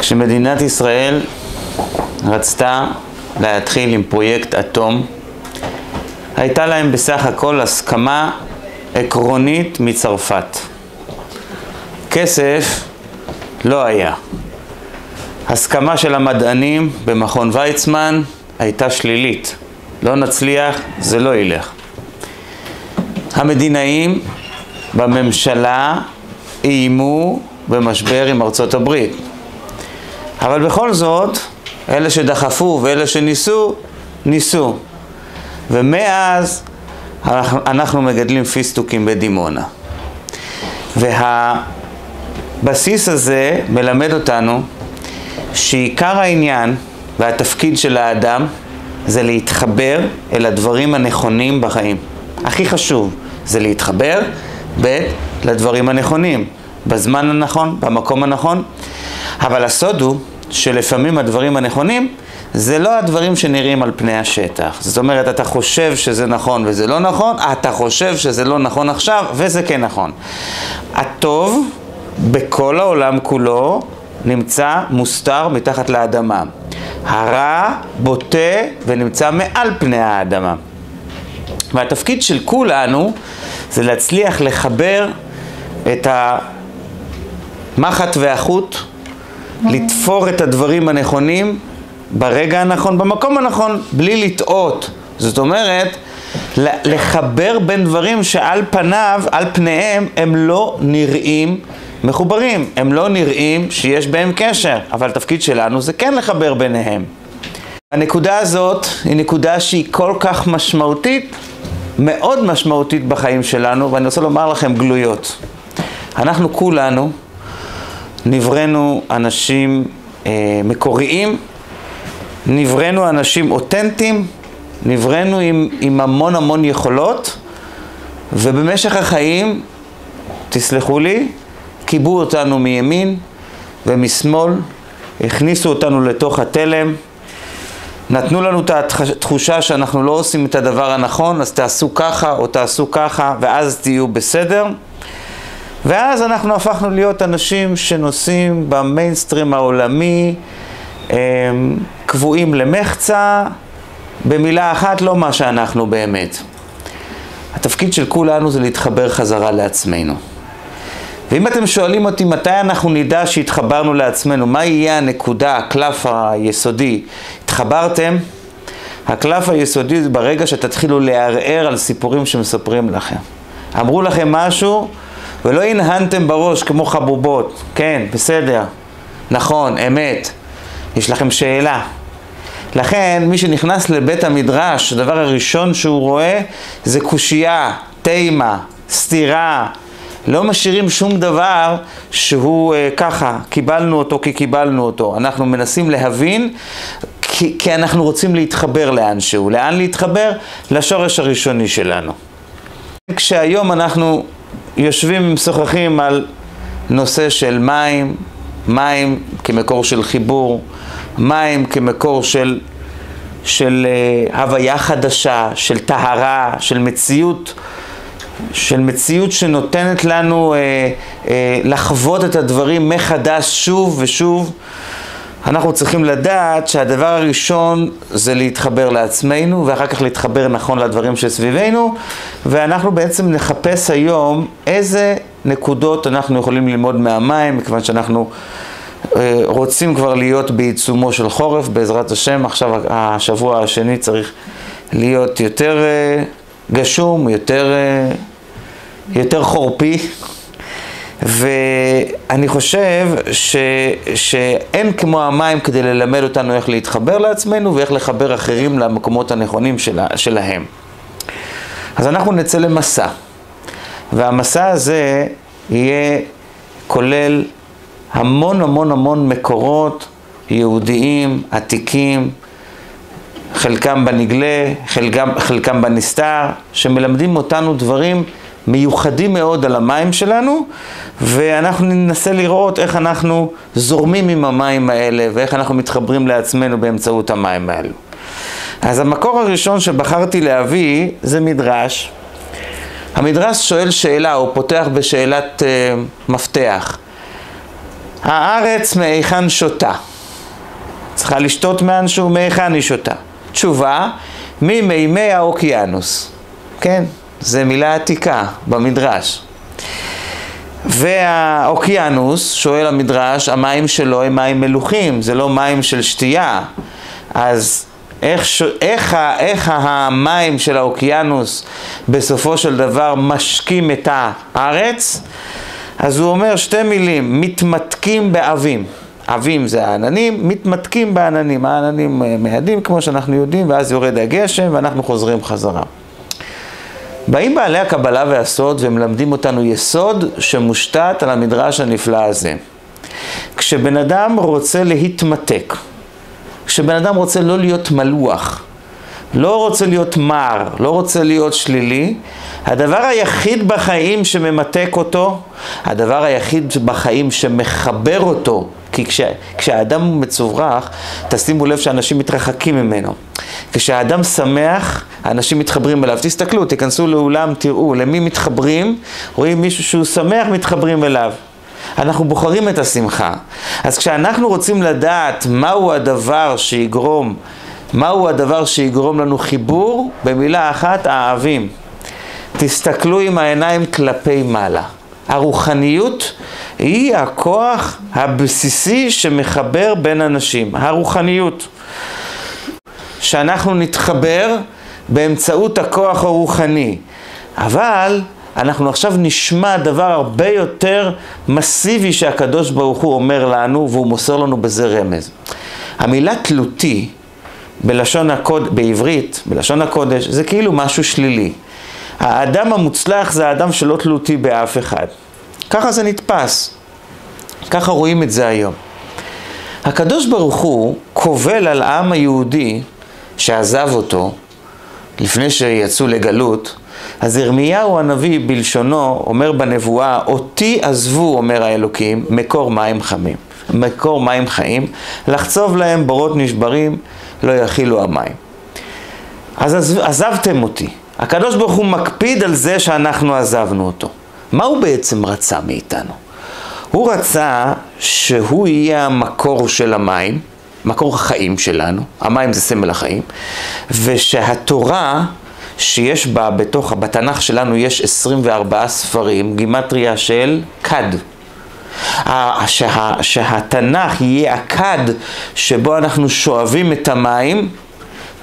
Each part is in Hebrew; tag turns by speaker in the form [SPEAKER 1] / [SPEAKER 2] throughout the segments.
[SPEAKER 1] כשמדינת ישראל רצתה להתחיל עם פרויקט אטום, הייתה להם בסך הכל הסכמה עקרונית מצרפת. כסף לא היה. הסכמה של המדענים במכון ויצמן הייתה שלילית. לא נצליח, זה לא ילך. המדינאים בממשלה איימו במשבר עם ארצות הברית. אבל בכל זאת, אלה שדחפו ואלה שניסו, ניסו. ומאז אנחנו מגדלים פיסטוקים בדימונה. והבסיס הזה מלמד אותנו שעיקר העניין והתפקיד של האדם זה להתחבר אל הדברים הנכונים בחיים. הכי חשוב זה להתחבר, ב', לדברים הנכונים, בזמן הנכון, במקום הנכון. אבל הסוד הוא שלפעמים הדברים הנכונים זה לא הדברים שנראים על פני השטח. זאת אומרת, אתה חושב שזה נכון וזה לא נכון, אתה חושב שזה לא נכון עכשיו וזה כן נכון. הטוב בכל העולם כולו נמצא מוסתר מתחת לאדמה. הרע בוטה ונמצא מעל פני האדמה. והתפקיד של כולנו זה להצליח לחבר את המחט והחוט, לתפור את הדברים הנכונים ברגע הנכון, במקום הנכון, בלי לטעות. זאת אומרת, לחבר בין דברים שעל פניו, על פניהם, הם לא נראים מחוברים, הם לא נראים שיש בהם קשר, אבל התפקיד שלנו זה כן לחבר ביניהם. הנקודה הזאת היא נקודה שהיא כל כך משמעותית, מאוד משמעותית בחיים שלנו, ואני רוצה לומר לכם גלויות. אנחנו כולנו נבראנו אנשים אה, מקוריים, נבראנו אנשים אותנטיים, נבראנו עם, עם המון המון יכולות, ובמשך החיים, תסלחו לי, קיבו אותנו מימין ומשמאל, הכניסו אותנו לתוך התלם, נתנו לנו את התחושה שאנחנו לא עושים את הדבר הנכון, אז תעשו ככה או תעשו ככה, ואז תהיו בסדר. ואז אנחנו הפכנו להיות אנשים שנוסעים במיינסטרים העולמי, קבועים למחצה, במילה אחת, לא מה שאנחנו באמת. התפקיד של כולנו זה להתחבר חזרה לעצמנו. ואם אתם שואלים אותי מתי אנחנו נדע שהתחברנו לעצמנו, מה יהיה הנקודה, הקלף היסודי, התחברתם? הקלף היסודי זה ברגע שתתחילו לערער על סיפורים שמספרים לכם. אמרו לכם משהו ולא הנהנתם בראש כמו חבובות. כן, בסדר, נכון, אמת. יש לכם שאלה. לכן, מי שנכנס לבית המדרש, הדבר הראשון שהוא רואה זה קושייה, תימה, סתירה, לא משאירים שום דבר שהוא אה, ככה, קיבלנו אותו כי קיבלנו אותו. אנחנו מנסים להבין כי, כי אנחנו רוצים להתחבר לאנשהו. לאן להתחבר? לשורש הראשוני שלנו. כשהיום אנחנו יושבים ומשוחחים על נושא של מים, מים כמקור של חיבור, מים כמקור של, של אה, הוויה חדשה, של טהרה, של מציאות של מציאות שנותנת לנו אה, אה, לחוות את הדברים מחדש שוב ושוב. אנחנו צריכים לדעת שהדבר הראשון זה להתחבר לעצמנו ואחר כך להתחבר נכון לדברים שסביבנו ואנחנו בעצם נחפש היום איזה נקודות אנחנו יכולים ללמוד מהמים מכיוון שאנחנו אה, רוצים כבר להיות בעיצומו של חורף בעזרת השם. עכשיו השבוע השני צריך להיות יותר אה, גשום, יותר אה, יותר חורפי, ואני חושב ש, שאין כמו המים כדי ללמד אותנו איך להתחבר לעצמנו ואיך לחבר אחרים למקומות הנכונים שלה, שלהם. אז אנחנו נצא למסע, והמסע הזה יהיה כולל המון המון המון מקורות יהודיים, עתיקים, חלקם בנגלה, חלקם, חלקם בנסתר, שמלמדים אותנו דברים מיוחדים מאוד על המים שלנו, ואנחנו ננסה לראות איך אנחנו זורמים עם המים האלה ואיך אנחנו מתחברים לעצמנו באמצעות המים האלו. אז המקור הראשון שבחרתי להביא זה מדרש. המדרש שואל שאלה, הוא פותח בשאלת uh, מפתח. הארץ מהיכן שותה? צריכה לשתות מאנשהו, מהיכן היא שותה? תשובה, ממימי האוקיינוס. כן, זו מילה עתיקה במדרש. והאוקיינוס, שואל המדרש, המים שלו הם מים מלוכים, זה לא מים של שתייה. אז איך. איך. איך המים של האוקיינוס בסופו של דבר משקים את הארץ? אז הוא אומר שתי מילים, מתמתקים באבים. אבים זה העננים, מתמתקים בעננים. העננים מיידים כמו שאנחנו יודעים, ואז יורד הגשם ואנחנו חוזרים חזרה. באים בעלי הקבלה והסוד ומלמדים אותנו יסוד שמושתת על המדרש הנפלא הזה. כשבן אדם רוצה להתמתק, כשבן אדם רוצה לא להיות מלוח, לא רוצה להיות מר, לא רוצה להיות שלילי, הדבר היחיד בחיים שממתק אותו, הדבר היחיד בחיים שמחבר אותו, כי כש, כשהאדם מצוברח, תשימו לב שאנשים מתרחקים ממנו. כשהאדם שמח, האנשים מתחברים אליו. תסתכלו, תיכנסו לאולם, תראו, למי מתחברים? רואים מישהו שהוא שמח, מתחברים אליו. אנחנו בוחרים את השמחה. אז כשאנחנו רוצים לדעת מהו הדבר שיגרום, מהו הדבר שיגרום לנו חיבור, במילה אחת, האהבים. תסתכלו עם העיניים כלפי מעלה. הרוחניות היא הכוח הבסיסי שמחבר בין אנשים. הרוחניות. שאנחנו נתחבר באמצעות הכוח הרוחני. אבל אנחנו עכשיו נשמע דבר הרבה יותר מסיבי שהקדוש ברוך הוא אומר לנו, והוא מוסר לנו בזה רמז. המילה תלותי בלשון הקוד, בעברית, בלשון הקודש, זה כאילו משהו שלילי. האדם המוצלח זה האדם שלא תלותי באף אחד. ככה זה נתפס. ככה רואים את זה היום. הקדוש ברוך הוא קובל על העם היהודי שעזב אותו לפני שיצאו לגלות, אז ירמיהו הנביא בלשונו אומר בנבואה, אותי עזבו, אומר האלוקים, מקור מים חמים. מקור מים חיים, לחצוב להם בורות נשברים, לא יכילו המים. אז עזב, עזבתם אותי. הקדוש ברוך הוא מקפיד על זה שאנחנו עזבנו אותו. מה הוא בעצם רצה מאיתנו? הוא רצה שהוא יהיה המקור של המים, מקור החיים שלנו, המים זה סמל החיים, ושהתורה שיש בה, בתוך, בתנ"ך שלנו יש 24 ספרים, גימטריה של כד. שה, שהתנ"ך יהיה הכד שבו אנחנו שואבים את המים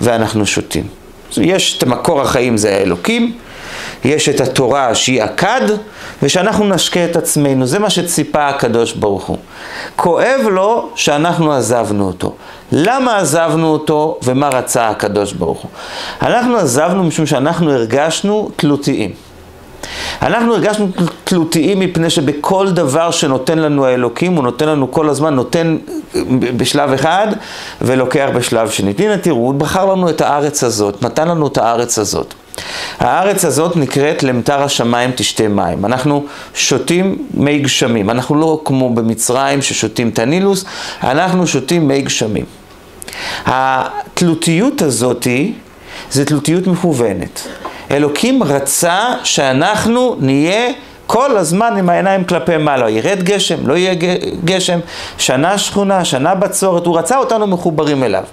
[SPEAKER 1] ואנחנו שותים. יש את מקור החיים זה האלוקים, יש את התורה שהיא הכד, ושאנחנו נשקה את עצמנו. זה מה שציפה הקדוש ברוך הוא. כואב לו שאנחנו עזבנו אותו. למה עזבנו אותו ומה רצה הקדוש ברוך הוא? אנחנו עזבנו משום שאנחנו הרגשנו תלותיים. אנחנו הרגשנו תלותיים מפני שבכל דבר שנותן לנו האלוקים, הוא נותן לנו כל הזמן, נותן בשלב אחד ולוקח בשלב שני. הנה תראו, הוא בחר לנו את הארץ הזאת, נתן לנו את הארץ הזאת. הארץ הזאת נקראת למטר השמיים תשתה מים. אנחנו שותים מי גשמים. אנחנו לא כמו במצרים ששותים את הנילוס, אנחנו שותים מי גשמים. התלותיות הזאתי זה תלותיות מכוונת. אלוקים רצה שאנחנו נהיה כל הזמן עם העיניים כלפי מעלה. ירד גשם, לא יהיה גשם, שנה שכונה, שנה בצורת, הוא רצה אותנו מחוברים אליו.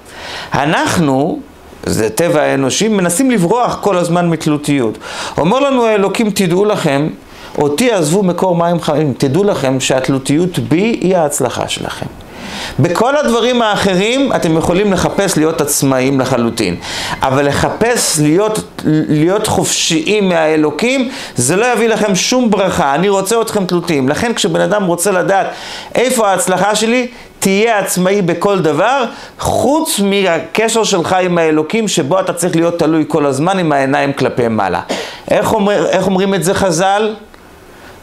[SPEAKER 1] אנחנו, זה טבע האנושי, מנסים לברוח כל הזמן מתלותיות. אומר לנו האלוקים, תדעו לכם, אותי עזבו מקור מים חיים, תדעו לכם שהתלותיות בי היא ההצלחה שלכם. בכל הדברים האחרים אתם יכולים לחפש להיות עצמאים לחלוטין. אבל לחפש להיות, להיות חופשיים מהאלוקים, זה לא יביא לכם שום ברכה. אני רוצה אתכם תלותיים. לכן כשבן אדם רוצה לדעת איפה ההצלחה שלי, תהיה עצמאי בכל דבר, חוץ מהקשר שלך עם האלוקים, שבו אתה צריך להיות תלוי כל הזמן עם העיניים כלפי מעלה. איך, אומר, איך אומרים את זה חז"ל?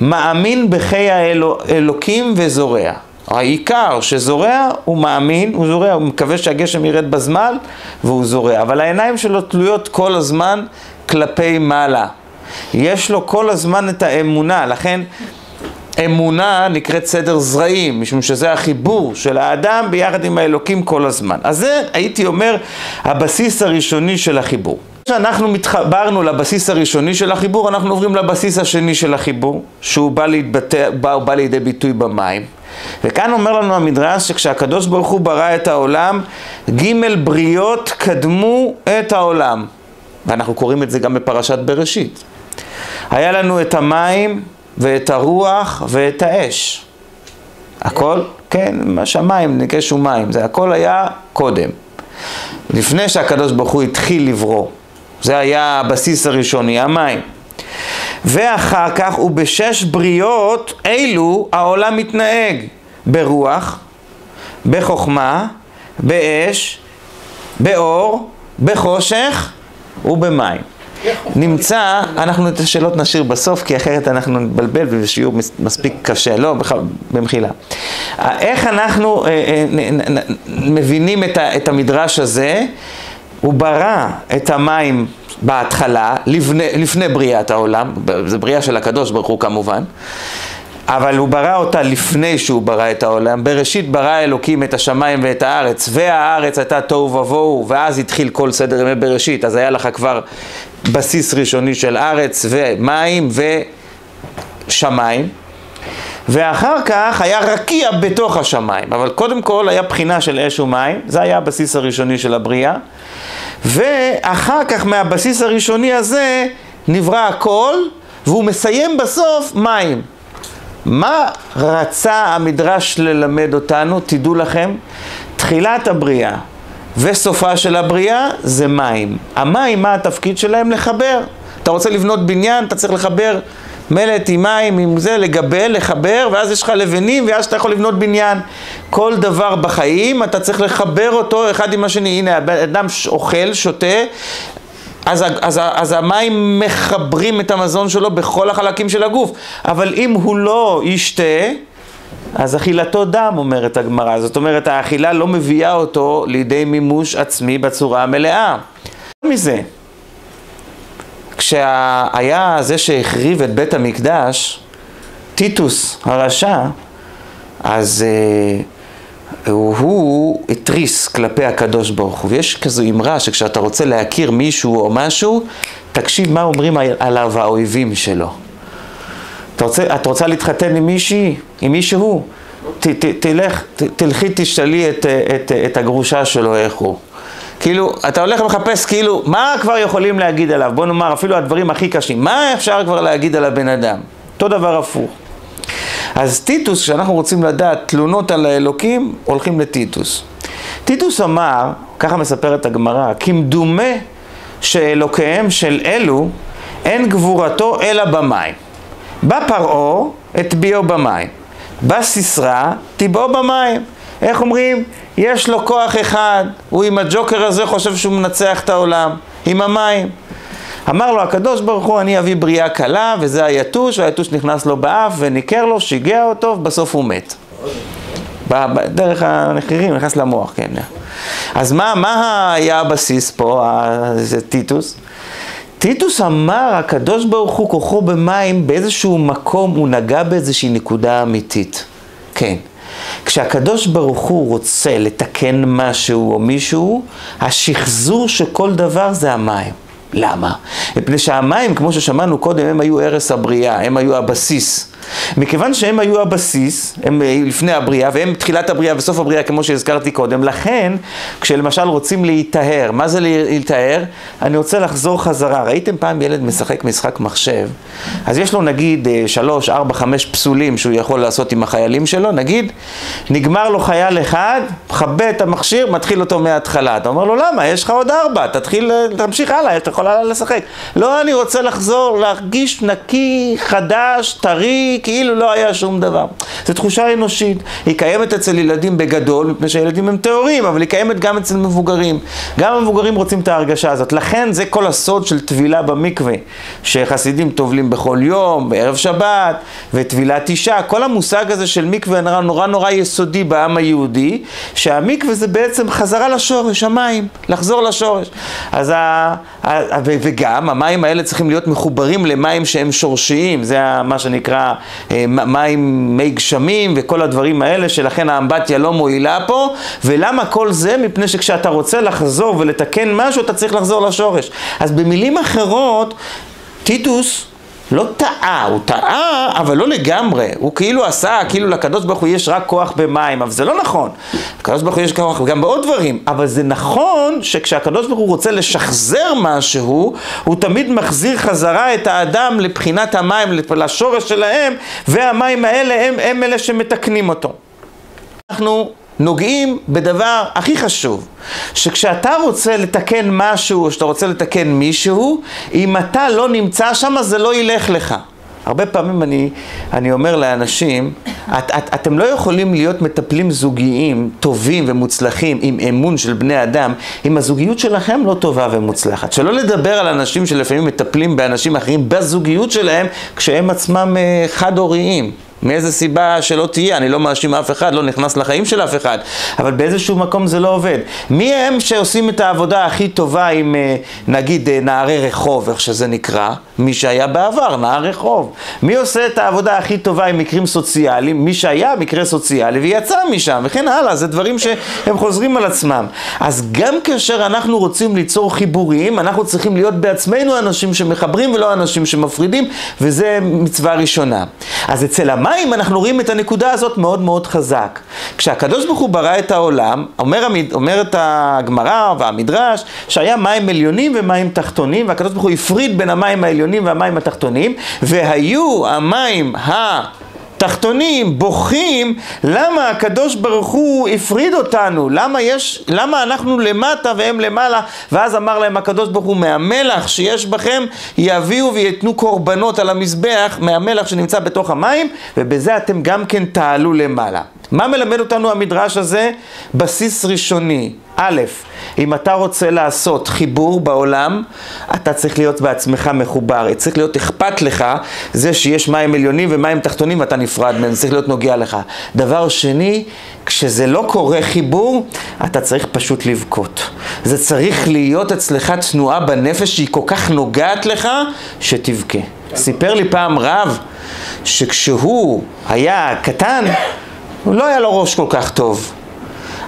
[SPEAKER 1] מאמין בחיי האלוקים וזורע. העיקר שזורע, הוא מאמין, הוא זורע, הוא מקווה שהגשם ירד בזמן, והוא זורע. אבל העיניים שלו תלויות כל הזמן כלפי מעלה. יש לו כל הזמן את האמונה, לכן אמונה נקראת סדר זרעים, משום שזה החיבור של האדם ביחד עם האלוקים כל הזמן. אז זה, הייתי אומר, הבסיס הראשוני של החיבור. כשאנחנו מתחברנו לבסיס הראשוני של החיבור, אנחנו עוברים לבסיס השני של החיבור, שהוא בא, להתבטא, בא, בא לידי ביטוי במים. וכאן אומר לנו המדרש שכשהקדוש ברוך הוא ברא את העולם, ג' בריות קדמו את העולם. ואנחנו קוראים את זה גם בפרשת בראשית. היה לנו את המים ואת הרוח ואת האש. הכל, כן, השמיים, ניקש ומים, זה הכל היה קודם. לפני שהקדוש ברוך הוא התחיל לברוא. זה היה הבסיס הראשוני, המים. ואחר כך, ובשש בריות אלו העולם מתנהג ברוח, בחוכמה, באש, באור, בחושך ובמים. נמצא, אנחנו את השאלות נשאיר בסוף, כי אחרת אנחנו נתבלבל ושיעור מספיק קשה. לא, במחילה. איך אנחנו אה, אה, מבינים את המדרש הזה? הוא ברא את המים בהתחלה, לפני, לפני בריאת העולם, זה בריאה של הקדוש ברוך הוא כמובן, אבל הוא ברא אותה לפני שהוא ברא את העולם. בראשית ברא אלוקים את השמיים ואת הארץ, והארץ הייתה תוהו ובוהו, ואז התחיל כל סדר ימי בראשית, אז היה לך כבר בסיס ראשוני של ארץ ומים ושמיים. ואחר כך היה רקיע בתוך השמיים, אבל קודם כל היה בחינה של אש ומים, זה היה הבסיס הראשוני של הבריאה. ואחר כך מהבסיס הראשוני הזה נברא הכל, והוא מסיים בסוף מים. מה רצה המדרש ללמד אותנו? תדעו לכם, תחילת הבריאה וסופה של הבריאה זה מים. המים, מה התפקיד שלהם? לחבר. אתה רוצה לבנות בניין, אתה צריך לחבר מלט עם מים, עם זה, לגבל, לחבר, ואז יש לך לבנים, ואז אתה יכול לבנות בניין. כל דבר בחיים, אתה צריך לחבר אותו אחד עם השני. הנה, אדם אוכל, שותה, אז, אז, אז המים מחברים את המזון שלו בכל החלקים של הגוף. אבל אם הוא לא ישתה, אז אכילתו דם, אומרת הגמרא. זאת אומרת, האכילה לא מביאה אותו לידי מימוש עצמי בצורה המלאה. מזה, כשהיה זה שהחריב את בית המקדש, טיטוס הרשע, אז uh, הוא התריס כלפי הקדוש ברוך הוא. ויש כזו אמרה שכשאתה רוצה להכיר מישהו או משהו, תקשיב מה אומרים עליו האויבים שלו. אתה רוצה, את רוצה להתחתן עם מישהי, עם מישהו? ת, ת, תלך, ת, תלכי תשתלי את, את, את הגרושה שלו איך הוא. כאילו, אתה הולך ומחפש כאילו, מה כבר יכולים להגיד עליו? בוא נאמר, אפילו הדברים הכי קשים. מה אפשר כבר להגיד על הבן אדם? אותו דבר הפוך. אז טיטוס, כשאנחנו רוצים לדעת תלונות על האלוקים, הולכים לטיטוס. טיטוס אמר, ככה מספרת הגמרא, כמדומה שאלוקיהם של אלו, אין גבורתו אלא במים. בא פרעה, הטביעו במים. בא סיסרא, טיבעו במים. איך אומרים? יש לו כוח אחד, הוא עם הג'וקר הזה חושב שהוא מנצח את העולם, עם המים. אמר לו הקדוש ברוך הוא, אני אביא בריאה קלה, וזה היתוש, והיתוש נכנס לו באף וניקר לו, שיגע אותו, ובסוף הוא מת. דרך הנחרירים, נכנס למוח, כן. אז מה, מה היה הבסיס פה, זה טיטוס? טיטוס אמר, הקדוש ברוך הוא כוחו במים, באיזשהו מקום הוא נגע באיזושהי נקודה אמיתית. כן. כשהקדוש ברוך הוא רוצה לתקן משהו או מישהו, השחזור של כל דבר זה המים. למה? מפני שהמים, כמו ששמענו קודם, הם היו ערש הבריאה, הם היו הבסיס. מכיוון שהם היו הבסיס, הם לפני הבריאה, והם תחילת הבריאה וסוף הבריאה, כמו שהזכרתי קודם, לכן, כשלמשל רוצים להיטהר, מה זה להיטהר? אני רוצה לחזור חזרה. ראיתם פעם ילד משחק משחק מחשב? אז יש לו נגיד אה, שלוש, ארבע, חמש פסולים שהוא יכול לעשות עם החיילים שלו, נגיד, נגמר לו חייל אחד, מכבה את המכשיר, מתחיל אותו מההתחלה. אתה אומר לו, למה? יש לך עוד ארבע, תתחיל, אה, תמשיך הלאה, אתה יכול הלאה לשחק. לא, אני רוצה לחזור, להרגיש נקי, חדש, טרי, כאילו לא היה שום דבר. זו תחושה אנושית, היא קיימת אצל ילדים בגדול, מפני שהילדים הם טהורים, אבל היא קיימת גם אצל מבוגרים. גם המבוגרים רוצים את ההרגשה הזאת. לכן זה כל הסוד של טבילה במקווה, שחסידים טובלים בכל יום, בערב שבת, וטבילת אישה. כל המושג הזה של מקווה נורא נורא נורא יסודי בעם היהודי, שהמקווה זה בעצם חזרה לשורש, המים, לחזור לשורש. אז ה... וגם המים האלה צריכים להיות מחוברים למים שהם שורשיים, זה מה שנקרא מים, מי גשמים וכל הדברים האלה, שלכן האמבטיה לא מועילה פה. ולמה כל זה? מפני שכשאתה רוצה לחזור ולתקן משהו, אתה צריך לחזור לשורש. אז במילים אחרות, טיטוס לא טעה, הוא טעה, אבל לא לגמרי. הוא כאילו עשה, כאילו לקדוש ברוך הוא יש רק כוח במים, אבל זה לא נכון. לקדוש ברוך הוא יש כוח גם בעוד דברים, אבל זה נכון שכשהקדוש ברוך הוא רוצה לשחזר משהו, הוא תמיד מחזיר חזרה את האדם לבחינת המים, לשורש שלהם, והמים האלה הם, הם אלה שמתקנים אותו. אנחנו נוגעים בדבר הכי חשוב, שכשאתה רוצה לתקן משהו, או שאתה רוצה לתקן מישהו, אם אתה לא נמצא שם, זה לא ילך לך. הרבה פעמים אני, אני אומר לאנשים, את, את, אתם לא יכולים להיות מטפלים זוגיים טובים ומוצלחים עם אמון של בני אדם, אם הזוגיות שלכם לא טובה ומוצלחת. שלא לדבר על אנשים שלפעמים מטפלים באנשים אחרים בזוגיות שלהם, כשהם עצמם אה, חד-הוריים. מאיזה סיבה שלא תהיה, אני לא מאשים אף אחד, לא נכנס לחיים של אף אחד, אבל באיזשהו מקום זה לא עובד. מי הם שעושים את העבודה הכי טובה עם אה, נגיד אה, נערי רחוב, איך שזה נקרא? מי שהיה בעבר, נער רחוב. מי עושה את העבודה הכי טובה עם מקרים סוציאליים? מי שהיה מקרה סוציאלי ויצא משם, וכן הלאה, זה דברים שהם חוזרים על עצמם. אז גם כאשר אנחנו רוצים ליצור חיבורים, אנחנו צריכים להיות בעצמנו אנשים שמחברים ולא אנשים שמפרידים, וזה מצווה ראשונה. אז אצל המים במים אנחנו רואים את הנקודה הזאת מאוד מאוד חזק. כשהקדוש ברוך הוא ברא את העולם, אומר, אומרת הגמרא והמדרש שהיה מים עליונים ומים תחתונים, והקדוש ברוך הוא הפריד בין המים העליונים והמים התחתונים, והיו המים ה... תחתונים, בוכים, למה הקדוש ברוך הוא הפריד אותנו? למה יש, למה אנחנו למטה והם למעלה? ואז אמר להם הקדוש ברוך הוא, מהמלח שיש בכם, יביאו ויתנו קורבנות על המזבח מהמלח שנמצא בתוך המים, ובזה אתם גם כן תעלו למעלה. מה מלמד אותנו המדרש הזה? בסיס ראשוני. א', אם אתה רוצה לעשות חיבור בעולם, אתה צריך להיות בעצמך מחובר. צריך להיות אכפת לך זה שיש מים עליונים ומים תחתונים ואתה נפרד מהם, צריך להיות נוגע לך. דבר שני, כשזה לא קורה חיבור, אתה צריך פשוט לבכות. זה צריך להיות אצלך תנועה בנפש שהיא כל כך נוגעת לך, שתבכה. סיפר לי פעם רב, שכשהוא היה קטן, לא היה לו ראש כל כך טוב.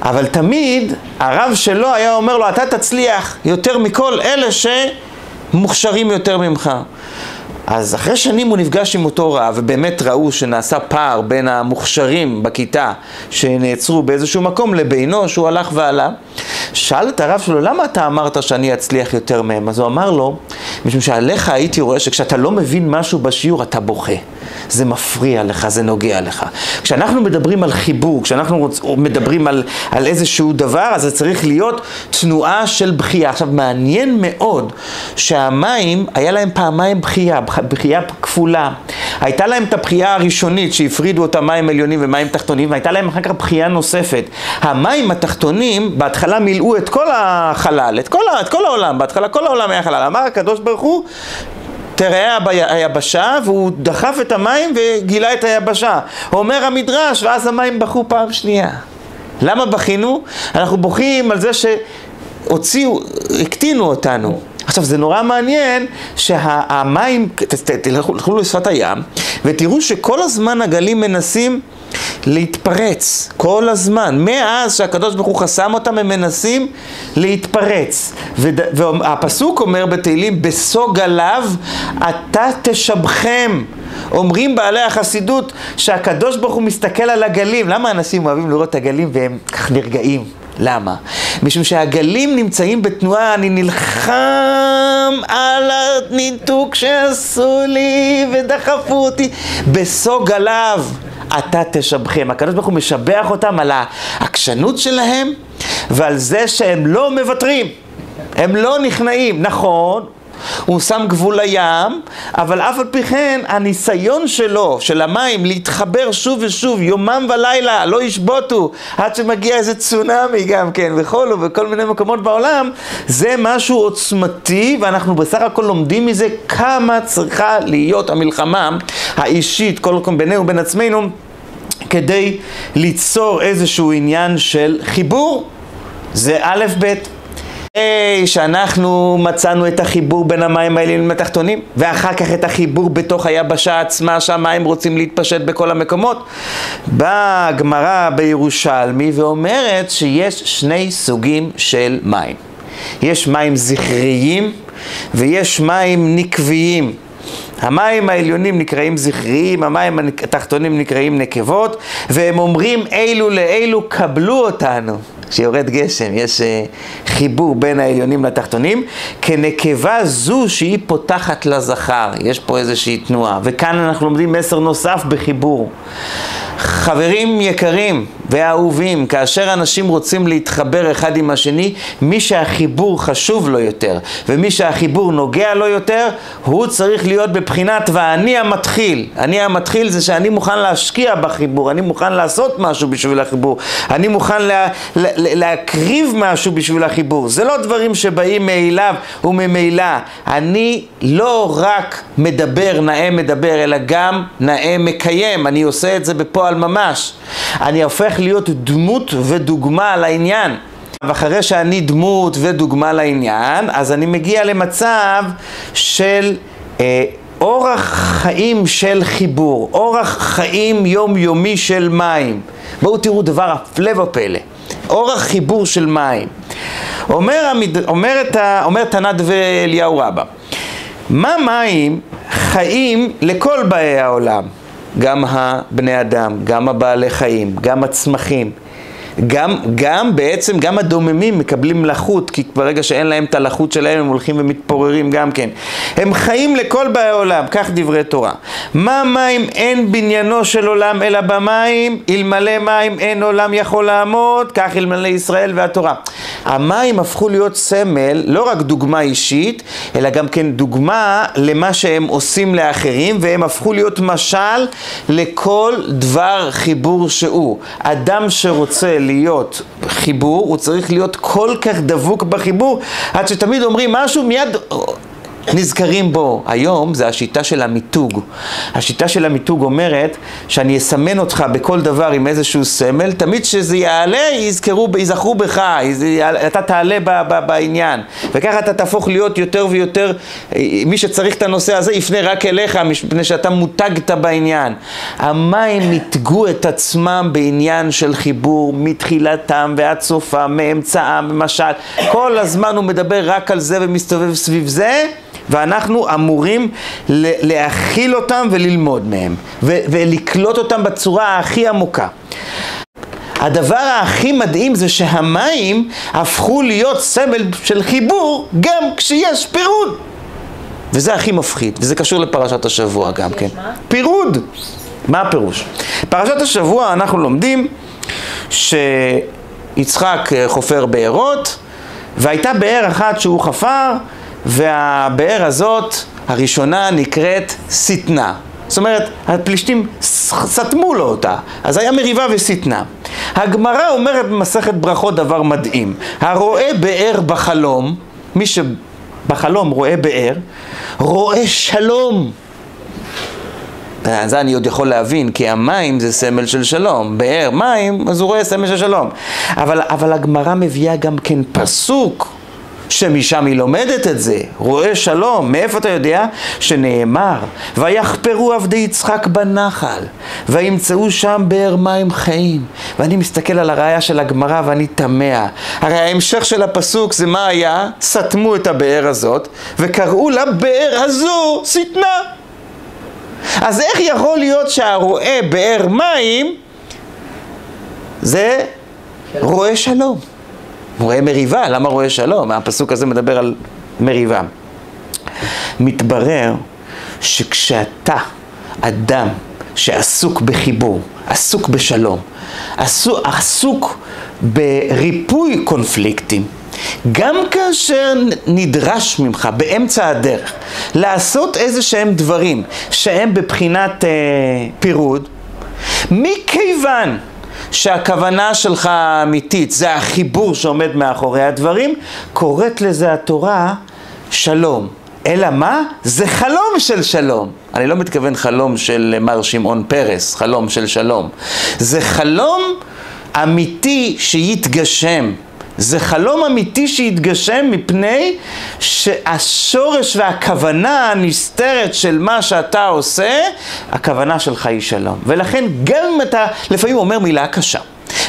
[SPEAKER 1] אבל תמיד הרב שלו היה אומר לו, אתה תצליח יותר מכל אלה שמוכשרים יותר ממך. אז אחרי שנים הוא נפגש עם אותו רב, ובאמת ראו שנעשה פער בין המוכשרים בכיתה שנעצרו באיזשהו מקום לבינו, שהוא הלך ועלה. שאל את הרב שלו, למה אתה אמרת שאני אצליח יותר מהם? אז הוא אמר לו, משום שעליך הייתי רואה שכשאתה לא מבין משהו בשיעור אתה בוכה. זה מפריע לך, זה נוגע לך. כשאנחנו מדברים על חיבור, כשאנחנו רוצ... מדברים על, על איזשהו דבר, אז זה צריך להיות תנועה של בכייה. עכשיו, מעניין מאוד שהמים, היה להם פעמיים בכייה, בכייה כפולה. הייתה להם את הבכייה הראשונית שהפרידו אותה מים עליונים ומים תחתונים, והייתה להם אחר כך בכייה נוספת. המים התחתונים בהתחלה מילאו את כל החלל, את כל, את כל העולם, בהתחלה כל העולם היה חלל. אמר הקדוש ברוך הוא, תראה היבשה, והוא דחף את המים וגילה את היבשה. אומר המדרש, ואז המים בכו פעם שנייה. למה בכינו? אנחנו בוכים על זה שהוציאו, הקטינו אותנו. עכשיו זה נורא מעניין שהמים, תלכו לשפת הים ותראו שכל הזמן הגלים מנסים להתפרץ, כל הזמן. מאז שהקדוש ברוך הוא חסם אותם הם מנסים להתפרץ. והפסוק אומר בתהילים, בסוג עליו אתה תשבחם. אומרים בעלי החסידות שהקדוש ברוך הוא מסתכל על הגלים. למה אנשים אוהבים לראות את הגלים והם כך נרגעים? למה? משום שהגלים נמצאים בתנועה, אני נלחם על הניתוק שעשו לי ודחפו אותי בסוג עליו. אתה תשבחם. הקדוש ברוך הוא משבח אותם על העקשנות שלהם ועל זה שהם לא מוותרים. הם לא נכנעים. נכון, הוא שם גבול לים, אבל אף על פי כן הניסיון שלו, של המים, להתחבר שוב ושוב, יומם ולילה, לא ישבותו, עד שמגיע איזה צונאמי גם כן, וכולו, בכל מיני מקומות בעולם, זה משהו עוצמתי, ואנחנו בסך הכל לומדים מזה כמה צריכה להיות המלחמה האישית, כל מקום בינינו ובין עצמנו, כדי ליצור איזשהו עניין של חיבור. זה א' ב'. היי, שאנחנו מצאנו את החיבור בין המים העליונים לתחתונים, ואחר כך את החיבור בתוך היבשה עצמה, שהמים רוצים להתפשט בכל המקומות. באה הגמרא בירושלמי ואומרת שיש שני סוגים של מים. יש מים זכריים ויש מים נקביים. המים העליונים נקראים זכריים, המים התחתונים נקראים נקבות, והם אומרים אלו לאלו קבלו אותנו. כשיורד גשם, יש uh, חיבור בין העליונים לתחתונים, כנקבה זו שהיא פותחת לזכר, יש פה איזושהי תנועה, וכאן אנחנו לומדים מסר נוסף בחיבור. חברים יקרים ואהובים, כאשר אנשים רוצים להתחבר אחד עם השני, מי שהחיבור חשוב לו יותר, ומי שהחיבור נוגע לו יותר, הוא צריך להיות בבחינת ואני המתחיל. אני המתחיל זה שאני מוכן להשקיע בחיבור, אני מוכן לעשות משהו בשביל החיבור, אני מוכן לה, לה, להקריב משהו בשביל החיבור. זה לא דברים שבאים מאליו וממילא. אני לא רק מדבר, נאה מדבר, אלא גם נאה מקיים. אני עושה את זה בפועל ממש. אני הופך להיות דמות ודוגמה לעניין. ואחרי שאני דמות ודוגמה לעניין, אז אני מגיע למצב של אה, אורח חיים של חיבור, אורח חיים יומיומי של מים. בואו תראו דבר הפלא ופלא, אורח חיבור של מים. אומר. אומר. אומר תנ"ד ואליהו רבא, מה מים חיים לכל באי העולם? גם הבני אדם, גם הבעלי חיים, גם הצמחים. גם, גם בעצם, גם הדוממים מקבלים לחות, כי ברגע שאין להם את הלחות שלהם הם הולכים ומתפוררים גם כן. הם חיים לכל באי עולם, כך דברי תורה. מה מים אין בניינו של עולם אלא במים, אלמלא מים אין עולם יכול לעמוד, כך אלמלא ישראל והתורה. המים הפכו להיות סמל, לא רק דוגמה אישית, אלא גם כן דוגמה למה שהם עושים לאחרים, והם הפכו להיות משל לכל דבר חיבור שהוא. אדם שרוצה להיות חיבור, הוא צריך להיות כל כך דבוק בחיבור, עד שתמיד אומרים משהו מיד נזכרים בו. היום זה השיטה של המיתוג. השיטה של המיתוג אומרת שאני אסמן אותך בכל דבר עם איזשהו סמל, תמיד שזה יעלה, יזכרו, יזכרו בך, אתה תעלה ב, ב, בעניין. וככה אתה תהפוך להיות יותר ויותר, מי שצריך את הנושא הזה יפנה רק אליך, מפני שאתה מותגת בעניין. המים מיתגו את עצמם בעניין של חיבור מתחילתם ועד סופם, מאמצעם, למשל. כל הזמן הוא מדבר רק על זה ומסתובב סביב זה. ואנחנו אמורים להכיל אותם וללמוד מהם, ולקלוט אותם בצורה הכי עמוקה. הדבר הכי מדהים זה שהמים הפכו להיות סמל של חיבור גם כשיש פירוד. וזה הכי מפחיד, וזה קשור לפרשת השבוע גם כן. מה? פירוד. מה הפירוש? פרשת השבוע אנחנו לומדים שיצחק חופר בארות, והייתה באר אחת שהוא חפר, והבאר הזאת, הראשונה, נקראת שטנה. זאת אומרת, הפלישתים סתמו לו אותה, אז היה מריבה ושטנה. הגמרא אומרת במסכת ברכות דבר מדהים. הרואה באר בחלום, מי שבחלום רואה באר, רואה שלום. זה אני עוד יכול להבין, כי המים זה סמל של שלום. באר מים, אז הוא רואה סמל של שלום. אבל, אבל הגמרא מביאה גם כן פסוק. שמשם היא לומדת את זה, רואה שלום, מאיפה אתה יודע? שנאמר, ויחפרו עבדי יצחק בנחל, וימצאו שם באר מים חיים. ואני מסתכל על הראייה של הגמרא ואני תמה. הרי ההמשך של הפסוק זה מה היה? סתמו את הבאר הזאת, וקראו לבאר הזו שטנה. אז איך יכול להיות שהרואה באר מים זה רואה שלום? הוא רואה מריבה, למה רואה שלום? הפסוק הזה מדבר על מריבה. מתברר שכשאתה אדם שעסוק בחיבור, עסוק בשלום, עסוק, עסוק בריפוי קונפליקטים, גם כאשר נדרש ממך באמצע הדרך לעשות איזה שהם דברים שהם בבחינת אה, פירוד, מכיוון שהכוונה שלך האמיתית זה החיבור שעומד מאחורי הדברים, קוראת לזה התורה שלום. אלא מה? זה חלום של שלום. אני לא מתכוון חלום של מר שמעון פרס, חלום של שלום. זה חלום אמיתי שיתגשם. זה חלום אמיתי שהתגשם מפני שהשורש והכוונה הנסתרת של מה שאתה עושה, הכוונה שלך היא שלום. ולכן גם אם אתה לפעמים אומר מילה קשה,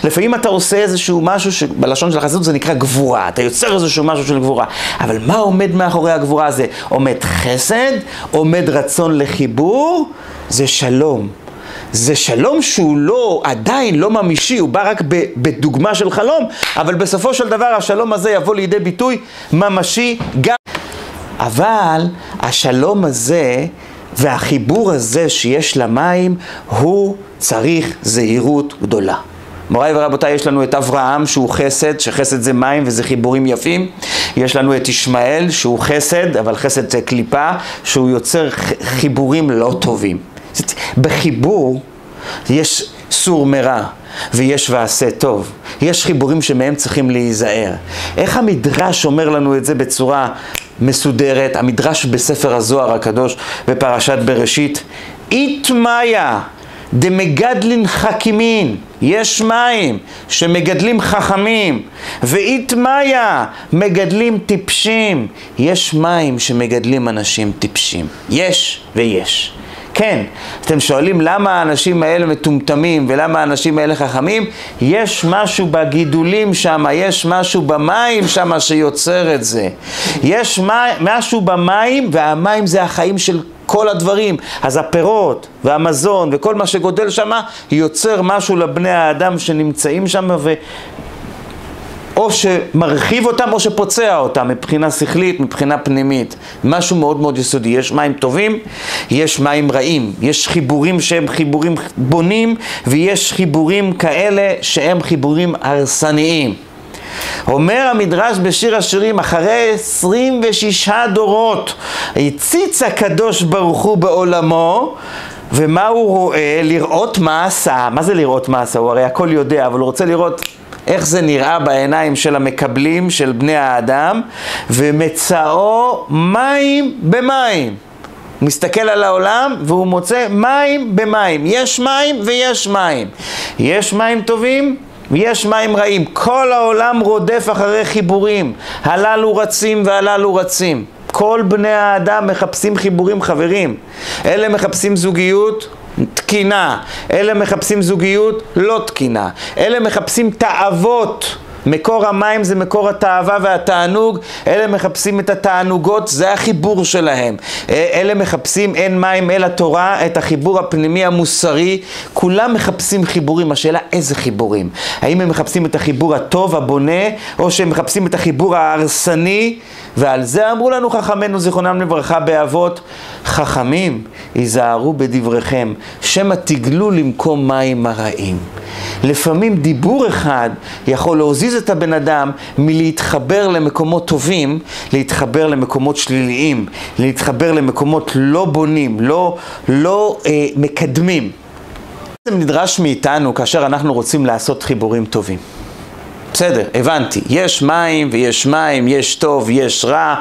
[SPEAKER 1] לפעמים אתה עושה איזשהו משהו שבלשון של החסידות זה נקרא גבורה, אתה יוצר איזשהו משהו של גבורה, אבל מה עומד מאחורי הגבורה הזה? עומד חסד, עומד רצון לחיבור, זה שלום. זה שלום שהוא לא, עדיין לא ממישי, הוא בא רק בדוגמה של חלום, אבל בסופו של דבר השלום הזה יבוא לידי ביטוי ממשי גם. אבל השלום הזה והחיבור הזה שיש למים, הוא צריך זהירות גדולה. מוריי ורבותיי, יש לנו את אברהם שהוא חסד, שחסד זה מים וזה חיבורים יפים. יש לנו את ישמעאל שהוא חסד, אבל חסד זה קליפה, שהוא יוצר חיבורים לא טובים. בחיבור יש סור מרע ויש ועשה טוב. יש חיבורים שמהם צריכים להיזהר. איך המדרש אומר לנו את זה בצורה מסודרת? המדרש בספר הזוהר הקדוש בפרשת בראשית, איתמיה דמגדלין חכימין, יש מים שמגדלים חכמים, ואיתמיה מגדלים טיפשים, יש מים שמגדלים אנשים טיפשים, יש ויש. כן, אתם שואלים למה האנשים האלה מטומטמים ולמה האנשים האלה חכמים? יש משהו בגידולים שם, יש משהו במים שם שיוצר את זה. יש משהו במים, והמים זה החיים של כל הדברים. אז הפירות והמזון וכל מה שגודל שם יוצר משהו לבני האדם שנמצאים שם ו... או שמרחיב אותם או שפוצע אותם מבחינה שכלית, מבחינה פנימית. משהו מאוד מאוד יסודי. יש מים טובים, יש מים רעים. יש חיבורים שהם חיבורים בונים, ויש חיבורים כאלה שהם חיבורים הרסניים. אומר המדרש בשיר השירים, אחרי 26 דורות הציץ הקדוש ברוך הוא בעולמו ומה הוא רואה? לראות מה עשה. מה זה לראות מה עשה? הוא הרי הכל יודע, אבל הוא רוצה לראות איך זה נראה בעיניים של המקבלים, של בני האדם, ומצאו מים במים. הוא מסתכל על העולם והוא מוצא מים במים. יש מים ויש מים. יש מים טובים ויש מים רעים. כל העולם רודף אחרי חיבורים. הללו רצים והללו רצים. כל בני האדם מחפשים חיבורים חברים. אלה מחפשים זוגיות, תקינה. אלה מחפשים זוגיות לא תקינה. אלה מחפשים תאוות. מקור המים זה מקור התאווה והתענוג, אלה מחפשים את התענוגות, זה החיבור שלהם. אלה מחפשים אין מים אלא תורה, את החיבור הפנימי המוסרי, כולם מחפשים חיבורים, השאלה איזה חיבורים? האם הם מחפשים את החיבור הטוב, הבונה, או שהם מחפשים את החיבור ההרסני? ועל זה אמרו לנו חכמינו זיכרונם לברכה באבות, חכמים, היזהרו בדבריכם, שמא תגלו למקום מים הרעים. לפעמים דיבור אחד יכול להוזיז את הבן אדם מלהתחבר למקומות טובים, להתחבר למקומות שליליים, להתחבר למקומות לא בונים, לא, לא אה, מקדמים. זה נדרש מאיתנו כאשר אנחנו רוצים לעשות חיבורים טובים. בסדר, הבנתי. יש מים ויש מים, יש טוב, יש רע.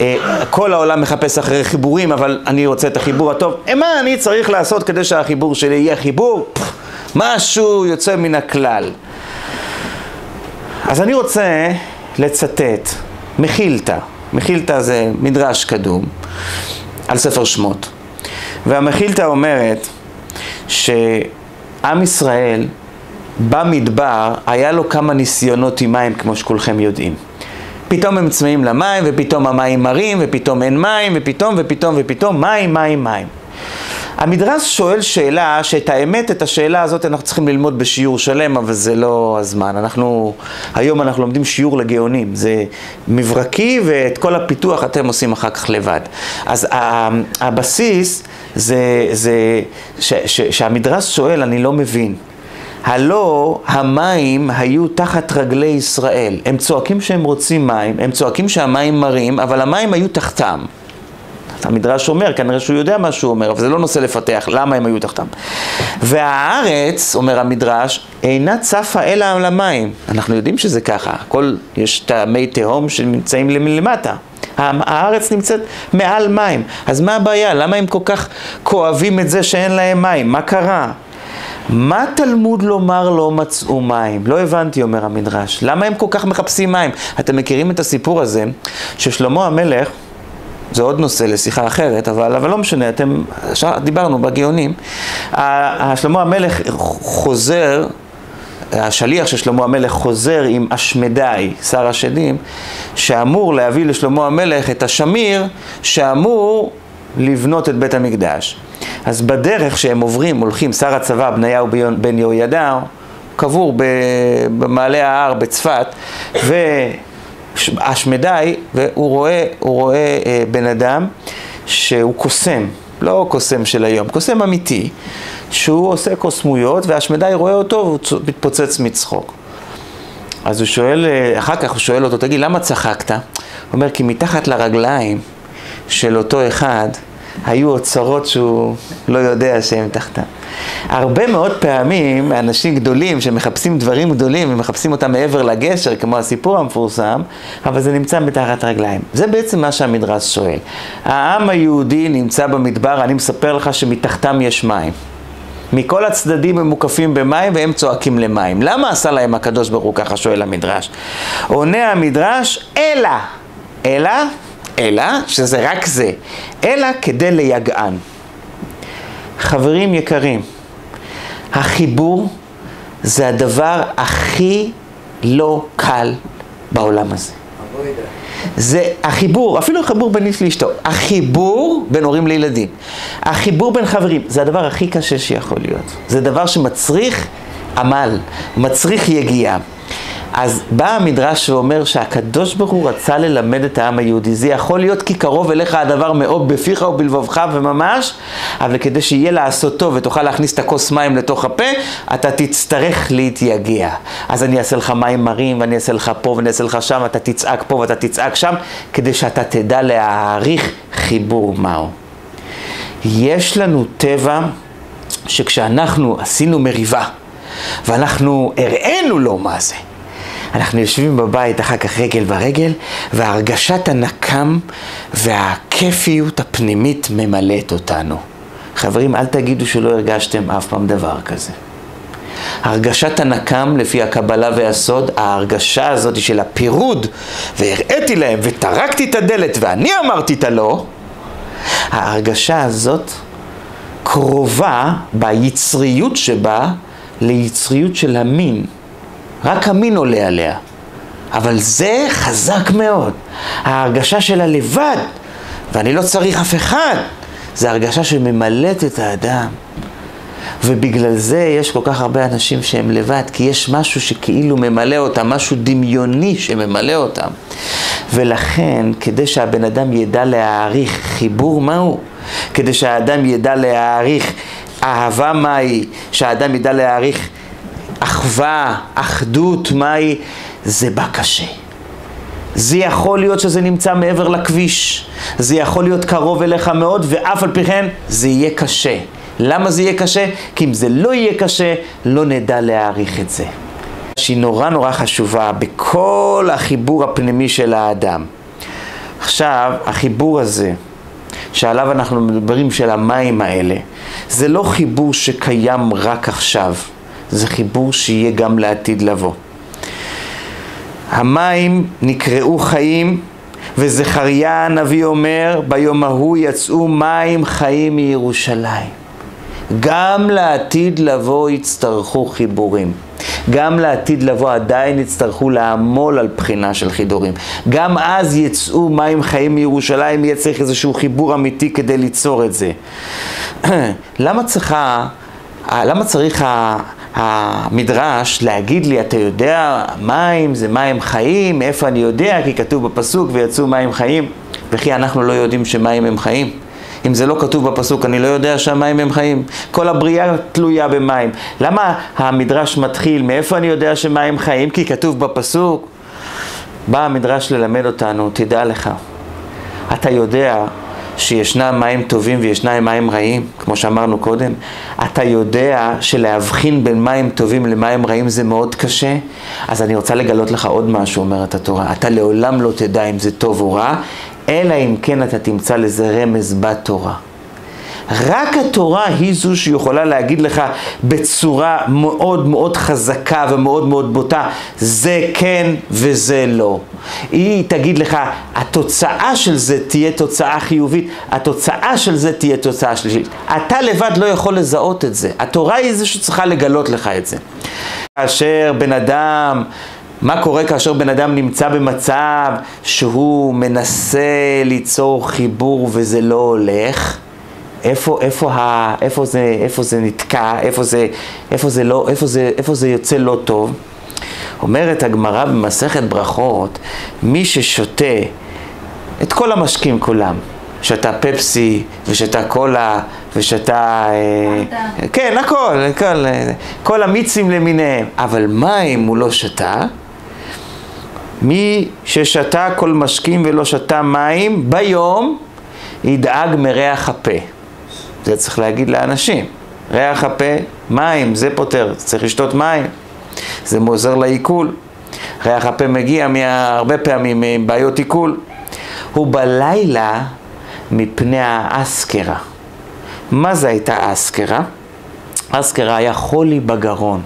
[SPEAKER 1] אה, כל העולם מחפש אחרי חיבורים, אבל אני רוצה את החיבור הטוב. אה, מה אני צריך לעשות כדי שהחיבור שלי יהיה חיבור? משהו יוצא מן הכלל. אז אני רוצה לצטט מחילתא. מחילתא זה מדרש קדום על ספר שמות. והמחילתא אומרת שעם ישראל במדבר היה לו כמה ניסיונות עם מים, כמו שכולכם יודעים. פתאום הם צמאים למים, ופתאום המים מרים, ופתאום אין מים, ופתאום ופתאום ופתאום מים, מים, מים. המדרש שואל שאלה, שאת האמת, את השאלה הזאת אנחנו צריכים ללמוד בשיעור שלם, אבל זה לא הזמן. אנחנו, היום אנחנו לומדים שיעור לגאונים. זה מברקי, ואת כל הפיתוח אתם עושים אחר כך לבד. אז הבסיס זה, זה ש, ש, שהמדרש שואל, אני לא מבין. הלא המים היו תחת רגלי ישראל. הם צועקים שהם רוצים מים, הם צועקים שהמים מרים, אבל המים היו תחתם. המדרש אומר, כנראה שהוא יודע מה שהוא אומר, אבל זה לא נושא לפתח, למה הם היו תחתם. והארץ, אומר המדרש, אינה צפה אלא על המים. אנחנו יודעים שזה ככה, הכל, יש את המי תהום שנמצאים למטה. הארץ נמצאת מעל מים. אז מה הבעיה? למה הם כל כך כואבים את זה שאין להם מים? מה קרה? מה תלמוד לומר לא מצאו מים? לא הבנתי, אומר המדרש. למה הם כל כך מחפשים מים? אתם מכירים את הסיפור הזה, ששלמה המלך, זה עוד נושא לשיחה אחרת, אבל, אבל לא משנה, אתם, דיברנו בגאונים, שלמה המלך חוזר השליח של שלמה המלך חוזר עם אשמדי, שר השדים, שאמור להביא לשלמה המלך את השמיר שאמור לבנות את בית המקדש. אז בדרך שהם עוברים, הולכים, שר הצבא בניהו בן יהוידע, קבור במעלה ההר בצפת, ואשמדי, והוא רואה, רואה אה, בן אדם שהוא קוסם, לא קוסם של היום, קוסם אמיתי, שהוא עושה קוסמויות, והשמדי רואה אותו והוא מתפוצץ מצחוק. אז הוא שואל, אה, אחר כך הוא שואל אותו, תגיד, למה צחקת? הוא אומר, כי מתחת לרגליים של אותו אחד היו אוצרות שהוא לא יודע שהם תחתיו. הרבה מאוד פעמים אנשים גדולים שמחפשים דברים גדולים ומחפשים אותם מעבר לגשר, כמו הסיפור המפורסם, אבל זה נמצא מתחת רגליים. זה בעצם מה שהמדרש שואל. העם היהודי נמצא במדבר, אני מספר לך שמתחתם יש מים. מכל הצדדים הם מוקפים במים והם צועקים למים. למה עשה להם הקדוש ברוך הוא ככה שואל המדרש? עונה המדרש, אלא, אלא, אלא, שזה רק זה, אלא כדי ליגען. חברים יקרים, החיבור זה הדבר הכי לא קל בעולם הזה. זה החיבור, אפילו החיבור בין איש לאשתו, החיבור בין הורים לילדים, החיבור בין חברים, זה הדבר הכי קשה שיכול להיות. זה דבר שמצריך עמל, מצריך יגיעה. אז בא המדרש ואומר שהקדוש ברוך הוא רצה ללמד את העם היהודי. זה יכול להיות כי קרוב אליך הדבר מאוד בפיך ובלבבך וממש, אבל כדי שיהיה לעשות טוב ותוכל להכניס את הכוס מים לתוך הפה, אתה תצטרך להתייגע. אז אני אעשה לך מים מרים, ואני אעשה לך פה ואני אעשה לך שם, אתה תצעק פה ואתה תצעק שם, כדי שאתה תדע להעריך חיבור מהו. יש לנו טבע שכשאנחנו עשינו מריבה, ואנחנו הראינו לו מה זה, אנחנו יושבים בבית אחר כך רגל ברגל, והרגשת הנקם והכיפיות הפנימית ממלאת אותנו. חברים, אל תגידו שלא הרגשתם אף פעם דבר כזה. הרגשת הנקם, לפי הקבלה והסוד, ההרגשה הזאת של הפירוד, והראיתי להם וטרקתי את הדלת ואני אמרתי את הלא, ההרגשה הזאת קרובה ביצריות שבה ליצריות של המין. רק המין עולה עליה. אבל זה חזק מאוד. ההרגשה של הלבד, ואני לא צריך אף אחד, זה הרגשה שממלאת את האדם. ובגלל זה יש כל כך הרבה אנשים שהם לבד, כי יש משהו שכאילו ממלא אותם, משהו דמיוני שממלא אותם. ולכן, כדי שהבן אדם ידע להעריך חיבור מהו, כדי שהאדם ידע להעריך אהבה מהי, שהאדם ידע להעריך אחווה, אחדות, מהי? זה בא קשה. זה יכול להיות שזה נמצא מעבר לכביש, זה יכול להיות קרוב אליך מאוד, ואף על פי כן זה יהיה קשה. למה זה יהיה קשה? כי אם זה לא יהיה קשה, לא נדע להעריך את זה. שהיא נורא נורא חשובה בכל החיבור הפנימי של האדם. עכשיו, החיבור הזה, שעליו אנחנו מדברים, של המים האלה, זה לא חיבור שקיים רק עכשיו. זה חיבור שיהיה גם לעתיד לבוא. המים נקראו חיים, וזכריה הנביא אומר, ביום ההוא יצאו מים חיים מירושלים. גם לעתיד לבוא יצטרכו חיבורים. גם לעתיד לבוא עדיין יצטרכו לעמול על בחינה של חידורים. גם אז יצאו מים חיים מירושלים, יהיה צריך איזשהו חיבור אמיתי כדי ליצור את זה. למה צריכה, למה צריך המדרש להגיד לי, אתה יודע, מים זה מים חיים, איפה אני יודע? כי כתוב בפסוק ויצאו מים חיים, וכי אנחנו לא יודעים שמים הם חיים. אם זה לא כתוב בפסוק, אני לא יודע שהמים הם חיים. כל הבריאה תלויה במים. למה המדרש מתחיל? מאיפה אני יודע שמים חיים? כי כתוב בפסוק. בא המדרש ללמד אותנו, תדע לך, אתה יודע שישנם מים טובים וישנם מים רעים, כמו שאמרנו קודם, אתה יודע שלהבחין בין מים טובים למים רעים זה מאוד קשה, אז אני רוצה לגלות לך עוד משהו, אומרת התורה. אתה לעולם לא תדע אם זה טוב או רע, אלא אם כן אתה תמצא לזה רמז בתורה. רק התורה היא זו שיכולה להגיד לך בצורה מאוד מאוד חזקה ומאוד מאוד בוטה, זה כן וזה לא. היא תגיד לך, התוצאה של זה תהיה תוצאה חיובית, התוצאה של זה תהיה תוצאה שלישית. אתה לבד לא יכול לזהות את זה, התורה היא זו שצריכה לגלות לך את זה. כאשר בן אדם מה קורה כאשר בן אדם נמצא במצב שהוא מנסה ליצור חיבור וזה לא הולך? איפה, איפה, ה, איפה, זה, איפה זה נתקע? איפה זה, איפה, זה לא, איפה, זה, איפה זה יוצא לא טוב? אומרת הגמרא במסכת ברכות, מי ששותה את כל המשקים כולם, שתה פפסי ושתה קולה ושתה... אה, כן, הכל, הכל, כל המיצים למיניהם, אבל מים הוא לא שתה. מי ששתה כל משקים ולא שתה מים, ביום ידאג מריח הפה. זה צריך להגיד לאנשים. ריח הפה, מים, זה פותר, צריך לשתות מים. זה עוזר לעיכול. ריח הפה מגיע מה, הרבה פעמים מבעיות עיכול. הוא בלילה מפני האסקרה. מה זה הייתה אסקרה? אסקרה היה חולי בגרון.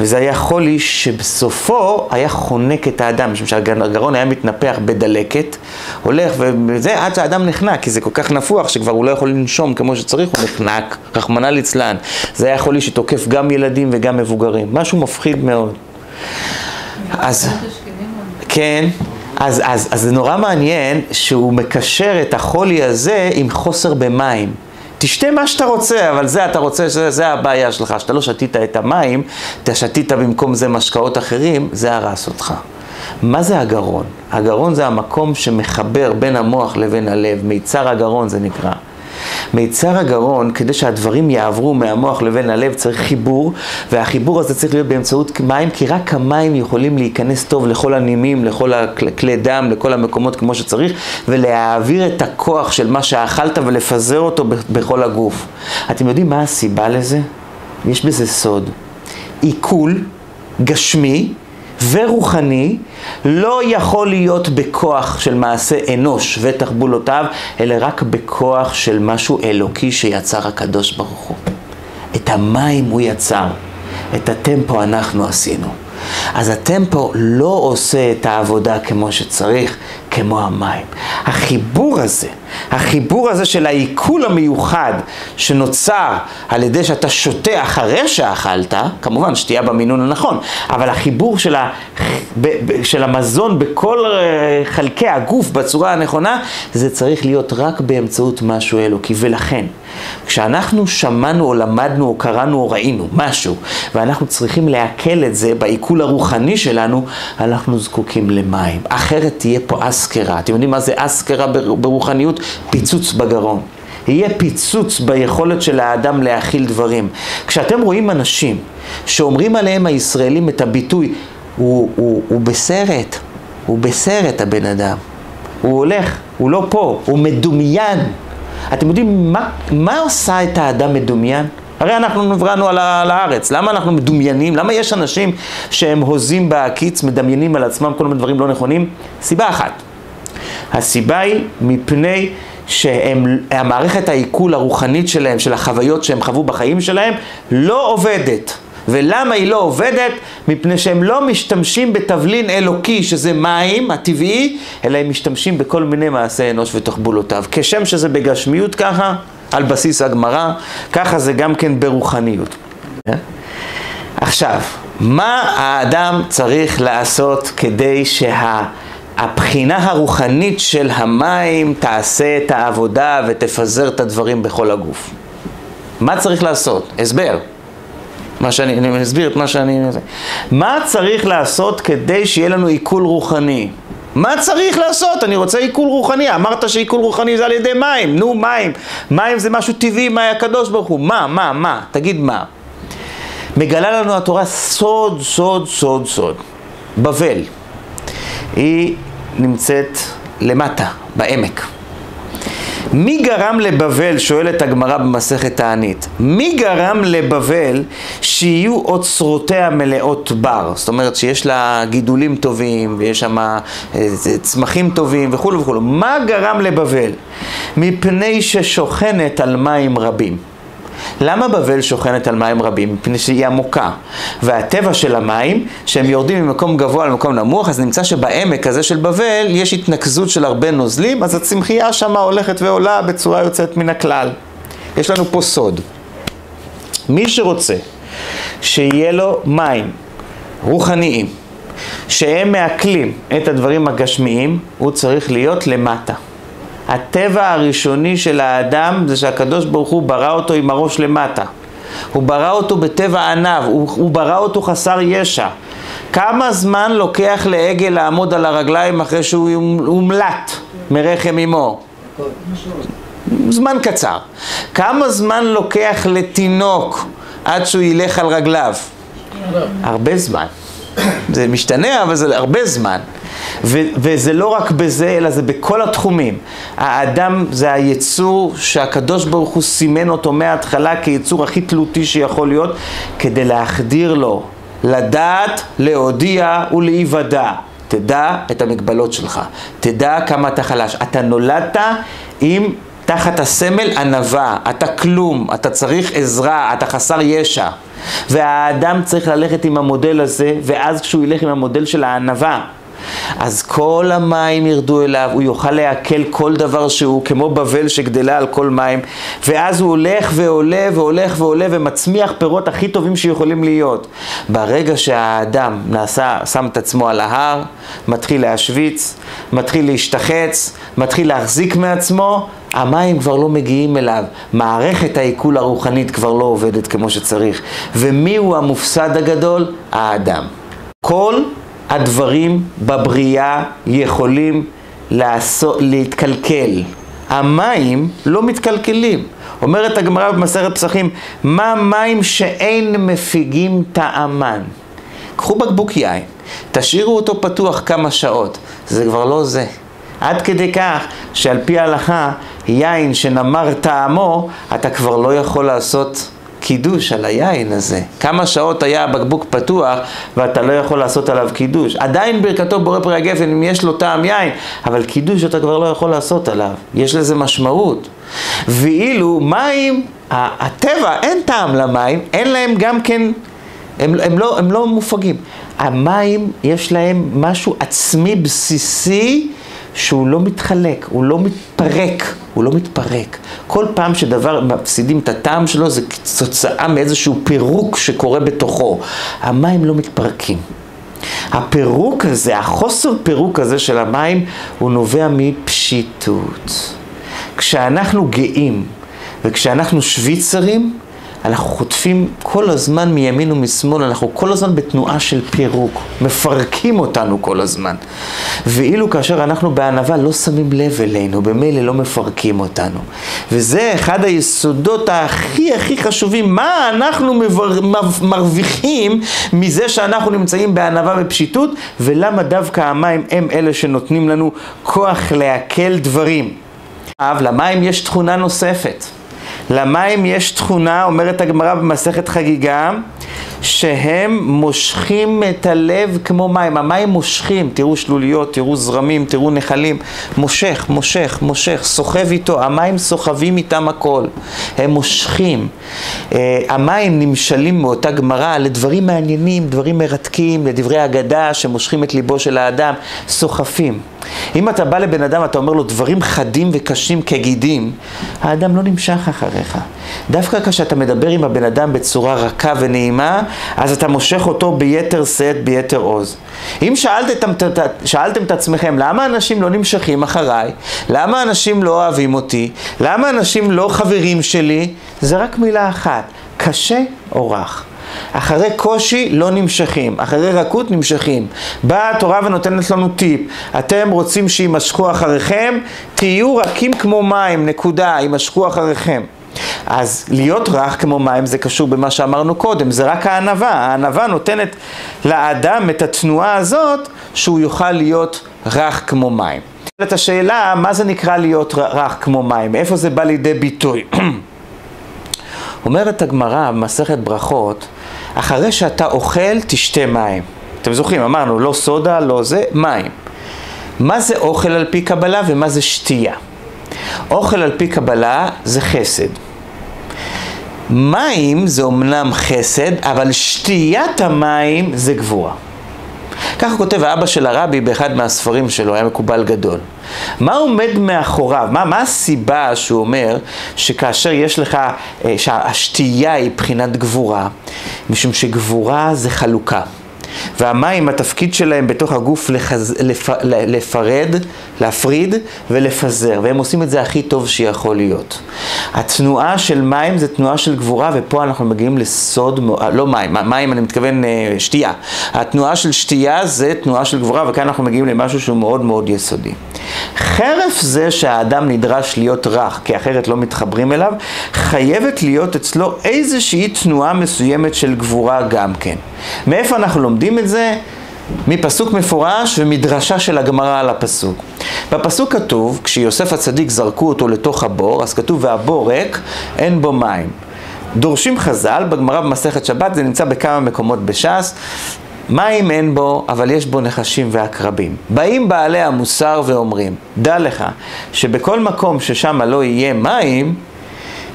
[SPEAKER 1] וזה היה חולי שבסופו היה חונק את האדם, משום שהגרון היה מתנפח בדלקת, הולך וזה עד שהאדם נחנק, כי זה כל כך נפוח שכבר הוא לא יכול לנשום כמו שצריך, הוא נחנק, רחמנא ליצלן. זה היה חולי שתוקף גם ילדים וגם מבוגרים, משהו מפחיד מאוד. אז, כן, אז, אז, אז זה נורא מעניין שהוא מקשר את החולי הזה עם חוסר במים. תשתה מה שאתה רוצה, אבל זה אתה רוצה, זה, זה הבעיה שלך, שאתה לא שתית את המים, אתה שתית במקום זה משקאות אחרים, זה הרס אותך. מה זה הגרון? הגרון זה המקום שמחבר בין המוח לבין הלב, מיצר הגרון זה נקרא. מיצר הגרון, כדי שהדברים יעברו מהמוח לבין הלב, צריך חיבור, והחיבור הזה צריך להיות באמצעות מים, כי רק המים יכולים להיכנס טוב לכל הנימים, לכל הכלי דם, לכל המקומות כמו שצריך, ולהעביר את הכוח של מה שאכלת ולפזר אותו בכל הגוף. אתם יודעים מה הסיבה לזה? יש בזה סוד. עיכול גשמי ורוחני לא יכול להיות בכוח של מעשה אנוש ותחבולותיו, אלא רק בכוח של משהו אלוקי שיצר הקדוש ברוך הוא. את המים הוא יצר, את הטמפו אנחנו עשינו. אז הטמפו לא עושה את העבודה כמו שצריך, כמו המים. החיבור הזה, החיבור הזה של העיכול המיוחד שנוצר על ידי שאתה שותה אחרי שאכלת, כמובן שתייה במינון הנכון, אבל החיבור של, ה, ב, ב, של המזון בכל אה, חלקי הגוף בצורה הנכונה, זה צריך להיות רק באמצעות משהו אלוקי. ולכן, כשאנחנו שמענו או למדנו או קראנו או ראינו משהו, ואנחנו צריכים לעכל את זה בעיכול הרוחני שלנו, אנחנו זקוקים למים. אחרת תהיה פה אסקרה. אתם יודעים מה זה אסקרה ברוחניות? פיצוץ בגרון. יהיה פיצוץ ביכולת של האדם להכיל דברים. כשאתם רואים אנשים שאומרים עליהם הישראלים את הביטוי, הוא, הוא, הוא בסרט, הוא בסרט הבן אדם. הוא הולך, הוא לא פה, הוא מדומיין. אתם יודעים מה, מה עושה את האדם מדומיין? הרי אנחנו נבראנו על הארץ, למה אנחנו מדומיינים? למה יש אנשים שהם הוזים בהקיץ, מדמיינים על עצמם כל מיני דברים לא נכונים? סיבה אחת. הסיבה היא מפני שהמערכת העיכול הרוחנית שלהם, של החוויות שהם חוו בחיים שלהם, לא עובדת. ולמה היא לא עובדת? מפני שהם לא משתמשים בתבלין אלוקי, שזה מים, הטבעי, אלא הם משתמשים בכל מיני מעשי אנוש ותחבולותיו. כשם שזה בגשמיות ככה, על בסיס הגמרא, ככה זה גם כן ברוחניות. אה? עכשיו, מה האדם צריך לעשות כדי שה... הבחינה הרוחנית של המים תעשה את העבודה ותפזר את הדברים בכל הגוף. מה צריך לעשות? הסבר. מה שאני, אני אסביר את מה שאני... מה צריך לעשות כדי שיהיה לנו עיכול רוחני? מה צריך לעשות? אני רוצה עיכול רוחני. אמרת שעיכול רוחני זה על ידי מים. נו, מים. מים זה משהו טבעי מהקדוש ברוך הוא. מה, מה, מה? תגיד מה. מגלה לנו התורה סוד, סוד, סוד, סוד. בבל. היא נמצאת למטה, בעמק. מי גרם לבבל, שואלת הגמרא במסכת תענית, מי גרם לבבל שיהיו אוצרותיה מלאות בר? זאת אומרת שיש לה גידולים טובים, ויש שם אה, צמחים טובים וכולו וכולו. מה גרם לבבל? מפני ששוכנת על מים רבים. למה בבל שוכנת על מים רבים? מפני שהיא עמוקה. והטבע של המים, שהם יורדים ממקום גבוה למקום נמוך, אז נמצא שבעמק הזה של בבל יש התנקזות של הרבה נוזלים, אז הצמחייה שמה הולכת ועולה בצורה יוצאת מן הכלל. יש לנו פה סוד. מי שרוצה שיהיה לו מים רוחניים, שהם מעכלים את הדברים הגשמיים, הוא צריך להיות למטה. הטבע הראשוני של האדם זה שהקדוש ברוך הוא ברא אותו עם הראש למטה. הוא ברא אותו בטבע עניו, הוא, הוא ברא אותו חסר ישע. כמה זמן לוקח לעגל לעמוד על הרגליים אחרי שהוא הומלט מרחם אמו? זמן קצר. כמה זמן לוקח לתינוק עד שהוא ילך על רגליו? הרבה זמן. זה משתנה, אבל זה הרבה זמן. ו- וזה לא רק בזה, אלא זה בכל התחומים. האדם זה היצור שהקדוש ברוך הוא סימן אותו מההתחלה כיצור הכי תלותי שיכול להיות, כדי להחדיר לו, לדעת, להודיע ולהיוודע. תדע את המגבלות שלך, תדע כמה אתה חלש. אתה נולדת עם תחת הסמל ענווה, אתה כלום, אתה צריך עזרה, אתה חסר ישע. והאדם צריך ללכת עם המודל הזה, ואז כשהוא ילך עם המודל של הענווה, אז כל המים ירדו אליו, הוא יוכל לעכל כל דבר שהוא, כמו בבל שגדלה על כל מים, ואז הוא הולך ועולה והולך ועולה ומצמיח פירות הכי טובים שיכולים להיות. ברגע שהאדם נעשה, שם את עצמו על ההר, מתחיל להשוויץ, מתחיל להשתחץ, מתחיל להחזיק מעצמו, המים כבר לא מגיעים אליו, מערכת העיכול הרוחנית כבר לא עובדת כמו שצריך. ומי הוא המופסד הגדול? האדם. כל הדברים בבריאה יכולים לעשות, להתקלקל. המים לא מתקלקלים. אומרת הגמרא במסכת פסחים, מה מים שאין מפיגים טעמן? קחו בקבוק יין, תשאירו אותו פתוח כמה שעות, זה כבר לא זה. עד כדי כך שעל פי ההלכה, יין שנמר טעמו, אתה כבר לא יכול לעשות קידוש על היין הזה. כמה שעות היה הבקבוק פתוח ואתה לא יכול לעשות עליו קידוש. עדיין ברכתו בורא פרי הגפן אם יש לו טעם יין, אבל קידוש אתה כבר לא יכול לעשות עליו. יש לזה משמעות. ואילו מים, הטבע, אין טעם למים, אין להם גם כן, הם, הם, לא, הם לא מופגים. המים, יש להם משהו עצמי בסיסי שהוא לא מתחלק, הוא לא מתפרק, הוא לא מתפרק. כל פעם שדבר מפסידים את הטעם שלו זה כתוצאה מאיזשהו פירוק שקורה בתוכו. המים לא מתפרקים. הפירוק הזה, החוסר פירוק הזה של המים, הוא נובע מפשיטות. כשאנחנו גאים וכשאנחנו שוויצרים, אנחנו חוטפים כל הזמן מימין ומשמאל, אנחנו כל הזמן בתנועה של פירוק, מפרקים אותנו כל הזמן. ואילו כאשר אנחנו בענווה לא שמים לב אלינו, במילא לא מפרקים אותנו. וזה אחד היסודות הכי הכי חשובים, מה אנחנו מבר... מרוויחים מזה שאנחנו נמצאים בענווה ופשיטות, ולמה דווקא המים הם אלה שנותנים לנו כוח לעכל דברים. אבל למים יש תכונה נוספת. למים יש תכונה, אומרת הגמרא במסכת חגיגה, שהם מושכים את הלב כמו מים. המים מושכים, תראו שלוליות, תראו זרמים, תראו נחלים. מושך, מושך, מושך, סוחב איתו. המים סוחבים איתם הכל. הם מושכים. Uh, המים נמשלים מאותה גמרא לדברים מעניינים, דברים מרתקים, לדברי אגדה שמושכים את ליבו של האדם, סוחפים. אם אתה בא לבן אדם, אתה אומר לו דברים חדים וקשים כגידים, האדם לא נמשך אחריך. דווקא כשאתה מדבר עם הבן אדם בצורה רכה ונעימה, אז אתה מושך אותו ביתר שאת, ביתר עוז. אם שאלתם, שאלתם את עצמכם, למה אנשים לא נמשכים אחריי? למה אנשים לא אוהבים אותי? למה אנשים לא חברים שלי? זה רק מילה אחת, קשה או רך. אחרי קושי לא נמשכים, אחרי רכות נמשכים. באה התורה ונותנת לנו טיפ, אתם רוצים שימשכו אחריכם, תהיו רכים כמו מים, נקודה, יימשכו אחריכם. אז להיות רך כמו מים זה קשור במה שאמרנו קודם, זה רק הענווה. הענווה נותנת לאדם את התנועה הזאת שהוא יוכל להיות רך כמו מים. את השאלה, מה זה נקרא להיות רך כמו מים? איפה זה בא לידי ביטוי? אומרת הגמרא במסכת ברכות, אחרי שאתה אוכל, תשתה מים. אתם זוכרים, אמרנו, לא סודה, לא זה, מים. מה זה אוכל על פי קבלה ומה זה שתייה? אוכל על פי קבלה זה חסד. מים זה אומנם חסד, אבל שתיית המים זה גבורה. ככה כותב האבא של הרבי באחד מהספרים שלו, היה מקובל גדול. מה עומד מאחוריו? מה, מה הסיבה שהוא אומר שכאשר יש לך, אה, שהשתייה היא בחינת גבורה? משום שגבורה זה חלוקה. והמים, התפקיד שלהם בתוך הגוף לחז... לפ... לפרד, להפריד ולפזר, והם עושים את זה הכי טוב שיכול להיות. התנועה של מים זה תנועה של גבורה, ופה אנחנו מגיעים לסוד, לא מים, מים אני מתכוון אה, שתייה. התנועה של שתייה זה תנועה של גבורה, וכאן אנחנו מגיעים למשהו שהוא מאוד מאוד יסודי. חרף זה שהאדם נדרש להיות רך, כי אחרת לא מתחברים אליו, חייבת להיות אצלו איזושהי תנועה מסוימת של גבורה גם כן. מאיפה אנחנו לומדים את זה? מפסוק מפורש ומדרשה של הגמרא על הפסוק. בפסוק כתוב, כשיוסף הצדיק זרקו אותו לתוך הבור, אז כתוב והבור ריק, אין בו מים. דורשים חז"ל, בגמרא במסכת שבת, זה נמצא בכמה מקומות בש"ס, מים אין בו, אבל יש בו נחשים ועקרבים. באים בעלי המוסר ואומרים, דע לך שבכל מקום ששם לא יהיה מים,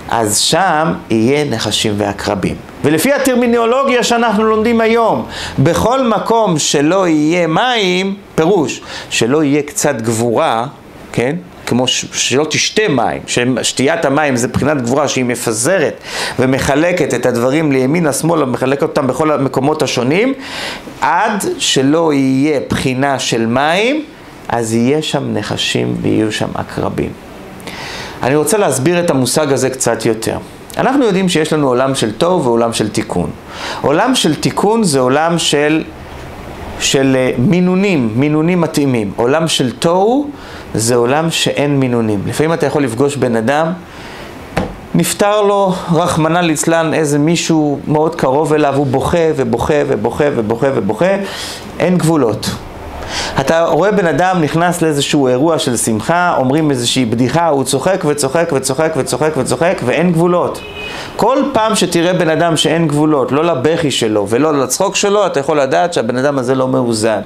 [SPEAKER 1] אז שם יהיה נחשים ועקרבים. ולפי הטרמינולוגיה שאנחנו לומדים היום, בכל מקום שלא יהיה מים, פירוש, שלא יהיה קצת גבורה, כן? כמו ש... שלא תשתה מים, ששתיית המים זה מבחינת גבורה שהיא מפזרת ומחלקת את הדברים לימין לשמאל ומחלקת אותם בכל המקומות השונים, עד שלא יהיה בחינה של מים, אז יהיה שם נחשים ויהיו שם עקרבים. אני רוצה להסביר את המושג הזה קצת יותר. אנחנו יודעים שיש לנו עולם של טוב ועולם של תיקון. עולם של תיקון זה עולם של, של אה, מינונים, מינונים מתאימים. עולם של תוהו זה עולם שאין מינונים. לפעמים אתה יכול לפגוש בן אדם, נפטר לו, רחמנא ליצלן, איזה מישהו מאוד קרוב אליו, הוא בוכה ובוכה ובוכה ובוכה ובוכה, אין גבולות. אתה רואה בן אדם נכנס לאיזשהו אירוע של שמחה, אומרים איזושהי בדיחה, הוא צוחק וצוחק וצוחק וצוחק וצוחק ואין גבולות. כל פעם שתראה בן אדם שאין גבולות, לא לבכי שלו ולא לצחוק שלו, אתה יכול לדעת שהבן אדם הזה לא מאוזן.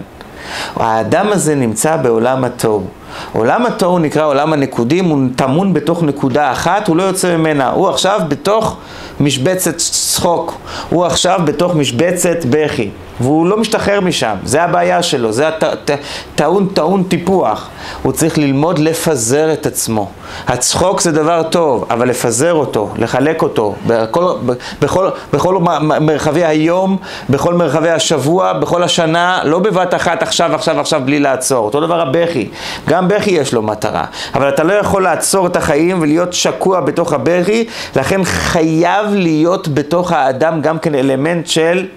[SPEAKER 1] האדם הזה נמצא בעולם התוהו. עולם התוהו נקרא עולם הנקודים, הוא טמון בתוך נקודה אחת, הוא לא יוצא ממנה. הוא עכשיו בתוך משבצת צחוק, הוא עכשיו בתוך משבצת בכי. והוא לא משתחרר משם, זה הבעיה שלו, זה הטעון טעון טיפוח. הוא צריך ללמוד לפזר את עצמו. הצחוק זה דבר טוב, אבל לפזר אותו, לחלק אותו, בכל, בכל, בכל מרחבי היום, בכל מרחבי השבוע, בכל השנה, לא בבת אחת עכשיו, עכשיו, עכשיו, בלי לעצור. אותו דבר הבכי, גם בכי יש לו מטרה, אבל אתה לא יכול לעצור את החיים ולהיות שקוע בתוך הבכי, לכן חייב להיות בתוך האדם גם כן אלמנט של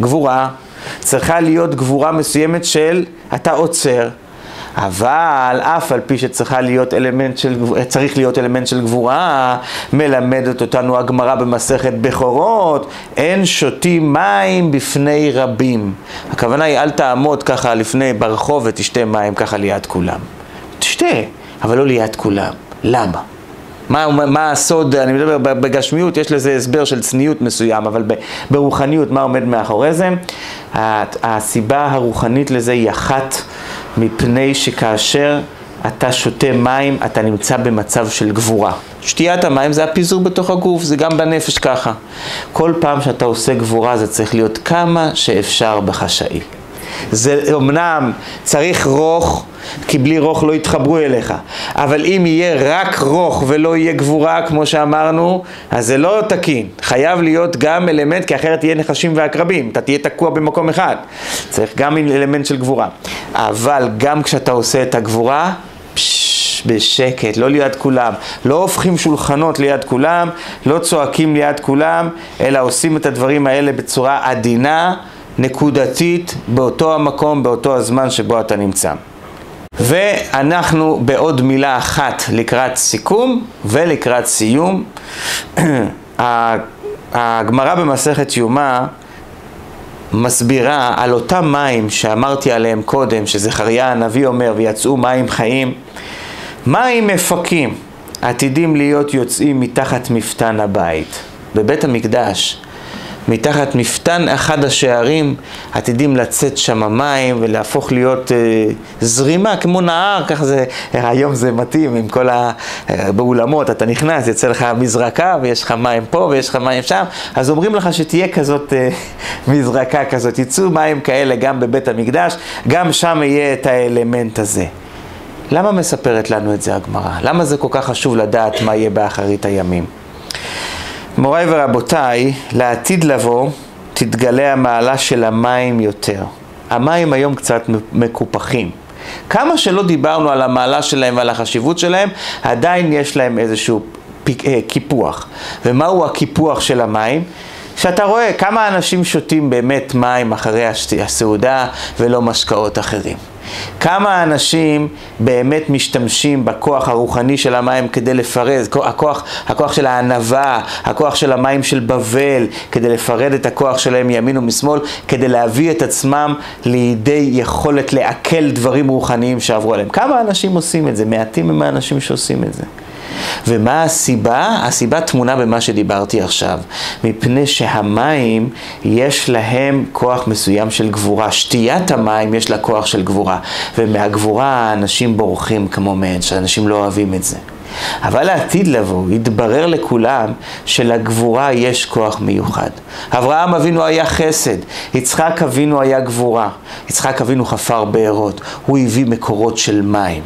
[SPEAKER 1] גבורה, צריכה להיות גבורה מסוימת של אתה עוצר, אבל אף על פי שצריכה להיות אלמנט של, צריך להיות אלמנט של גבורה, מלמדת אותנו הגמרא במסכת בכורות, אין שותים מים בפני רבים. הכוונה היא אל תעמוד ככה לפני ברחוב ותשתה מים ככה ליד כולם. תשתה, אבל לא ליד כולם. למה? מה, מה הסוד, אני מדבר בגשמיות, יש לזה הסבר של צניעות מסוים, אבל ברוחניות, מה עומד מאחורי זה? הסיבה הרוחנית לזה היא אחת, מפני שכאשר אתה שותה מים, אתה נמצא במצב של גבורה. שתיית המים זה הפיזור בתוך הגוף, זה גם בנפש ככה. כל פעם שאתה עושה גבורה זה צריך להיות כמה שאפשר בחשאי. זה אמנם צריך רוך, כי בלי רוך לא יתחברו אליך. אבל אם יהיה רק רוך ולא יהיה גבורה, כמו שאמרנו, אז זה לא תקין. חייב להיות גם אלמנט, כי אחרת יהיה נחשים ועקרבים. אתה תהיה תקוע במקום אחד. צריך גם אלמנט של גבורה. אבל גם כשאתה עושה את הגבורה, פשש, בשקט, לא ליד כולם. לא הופכים שולחנות ליד כולם, לא צועקים ליד כולם, אלא עושים את הדברים האלה בצורה עדינה. נקודתית באותו המקום, באותו הזמן שבו אתה נמצא. ואנחנו בעוד מילה אחת לקראת סיכום ולקראת סיום. הגמרא במסכת יומא מסבירה על אותם מים שאמרתי עליהם קודם, שזכריה הנביא אומר, ויצאו מים חיים. מים מפקים עתידים להיות יוצאים מתחת מפתן הבית. בבית המקדש מתחת מפתן אחד השערים עתידים לצאת שם מים ולהפוך להיות אה, זרימה כמו נהר, ככה זה, היום זה מתאים עם כל ה... אה, באולמות אתה נכנס, יוצא לך מזרקה ויש לך מים פה ויש לך מים שם, אז אומרים לך שתהיה כזאת אה, מזרקה כזאת, יצאו מים כאלה גם בבית המקדש, גם שם יהיה את האלמנט הזה. למה מספרת לנו את זה הגמרא? למה זה כל כך חשוב לדעת מה יהיה באחרית הימים? מוריי ורבותיי, לעתיד לבוא תתגלה המעלה של המים יותר. המים היום קצת מקופחים. כמה שלא דיברנו על המעלה שלהם ועל החשיבות שלהם, עדיין יש להם איזשהו אה, קיפוח. ומהו הקיפוח של המים? שאתה רואה כמה אנשים שותים באמת מים אחרי הסעודה ולא משקאות אחרים. כמה אנשים באמת משתמשים בכוח הרוחני של המים כדי לפרז, הכוח, הכוח של הענווה, הכוח של המים של בבל, כדי לפרד את הכוח שלהם מימין ומשמאל, כדי להביא את עצמם לידי יכולת לעכל דברים רוחניים שעברו עליהם. כמה אנשים עושים את זה? מעטים הם האנשים שעושים את זה. ומה הסיבה? הסיבה טמונה במה שדיברתי עכשיו. מפני שהמים יש להם כוח מסוים של גבורה. שתיית המים יש לה כוח של גבורה. ומהגבורה האנשים בורחים כמו מעין, שאנשים לא אוהבים את זה. אבל לעתיד לבוא, התברר לכולם שלגבורה יש כוח מיוחד. אברהם אבינו היה חסד, יצחק אבינו היה גבורה, יצחק אבינו חפר בארות, הוא הביא מקורות של מים.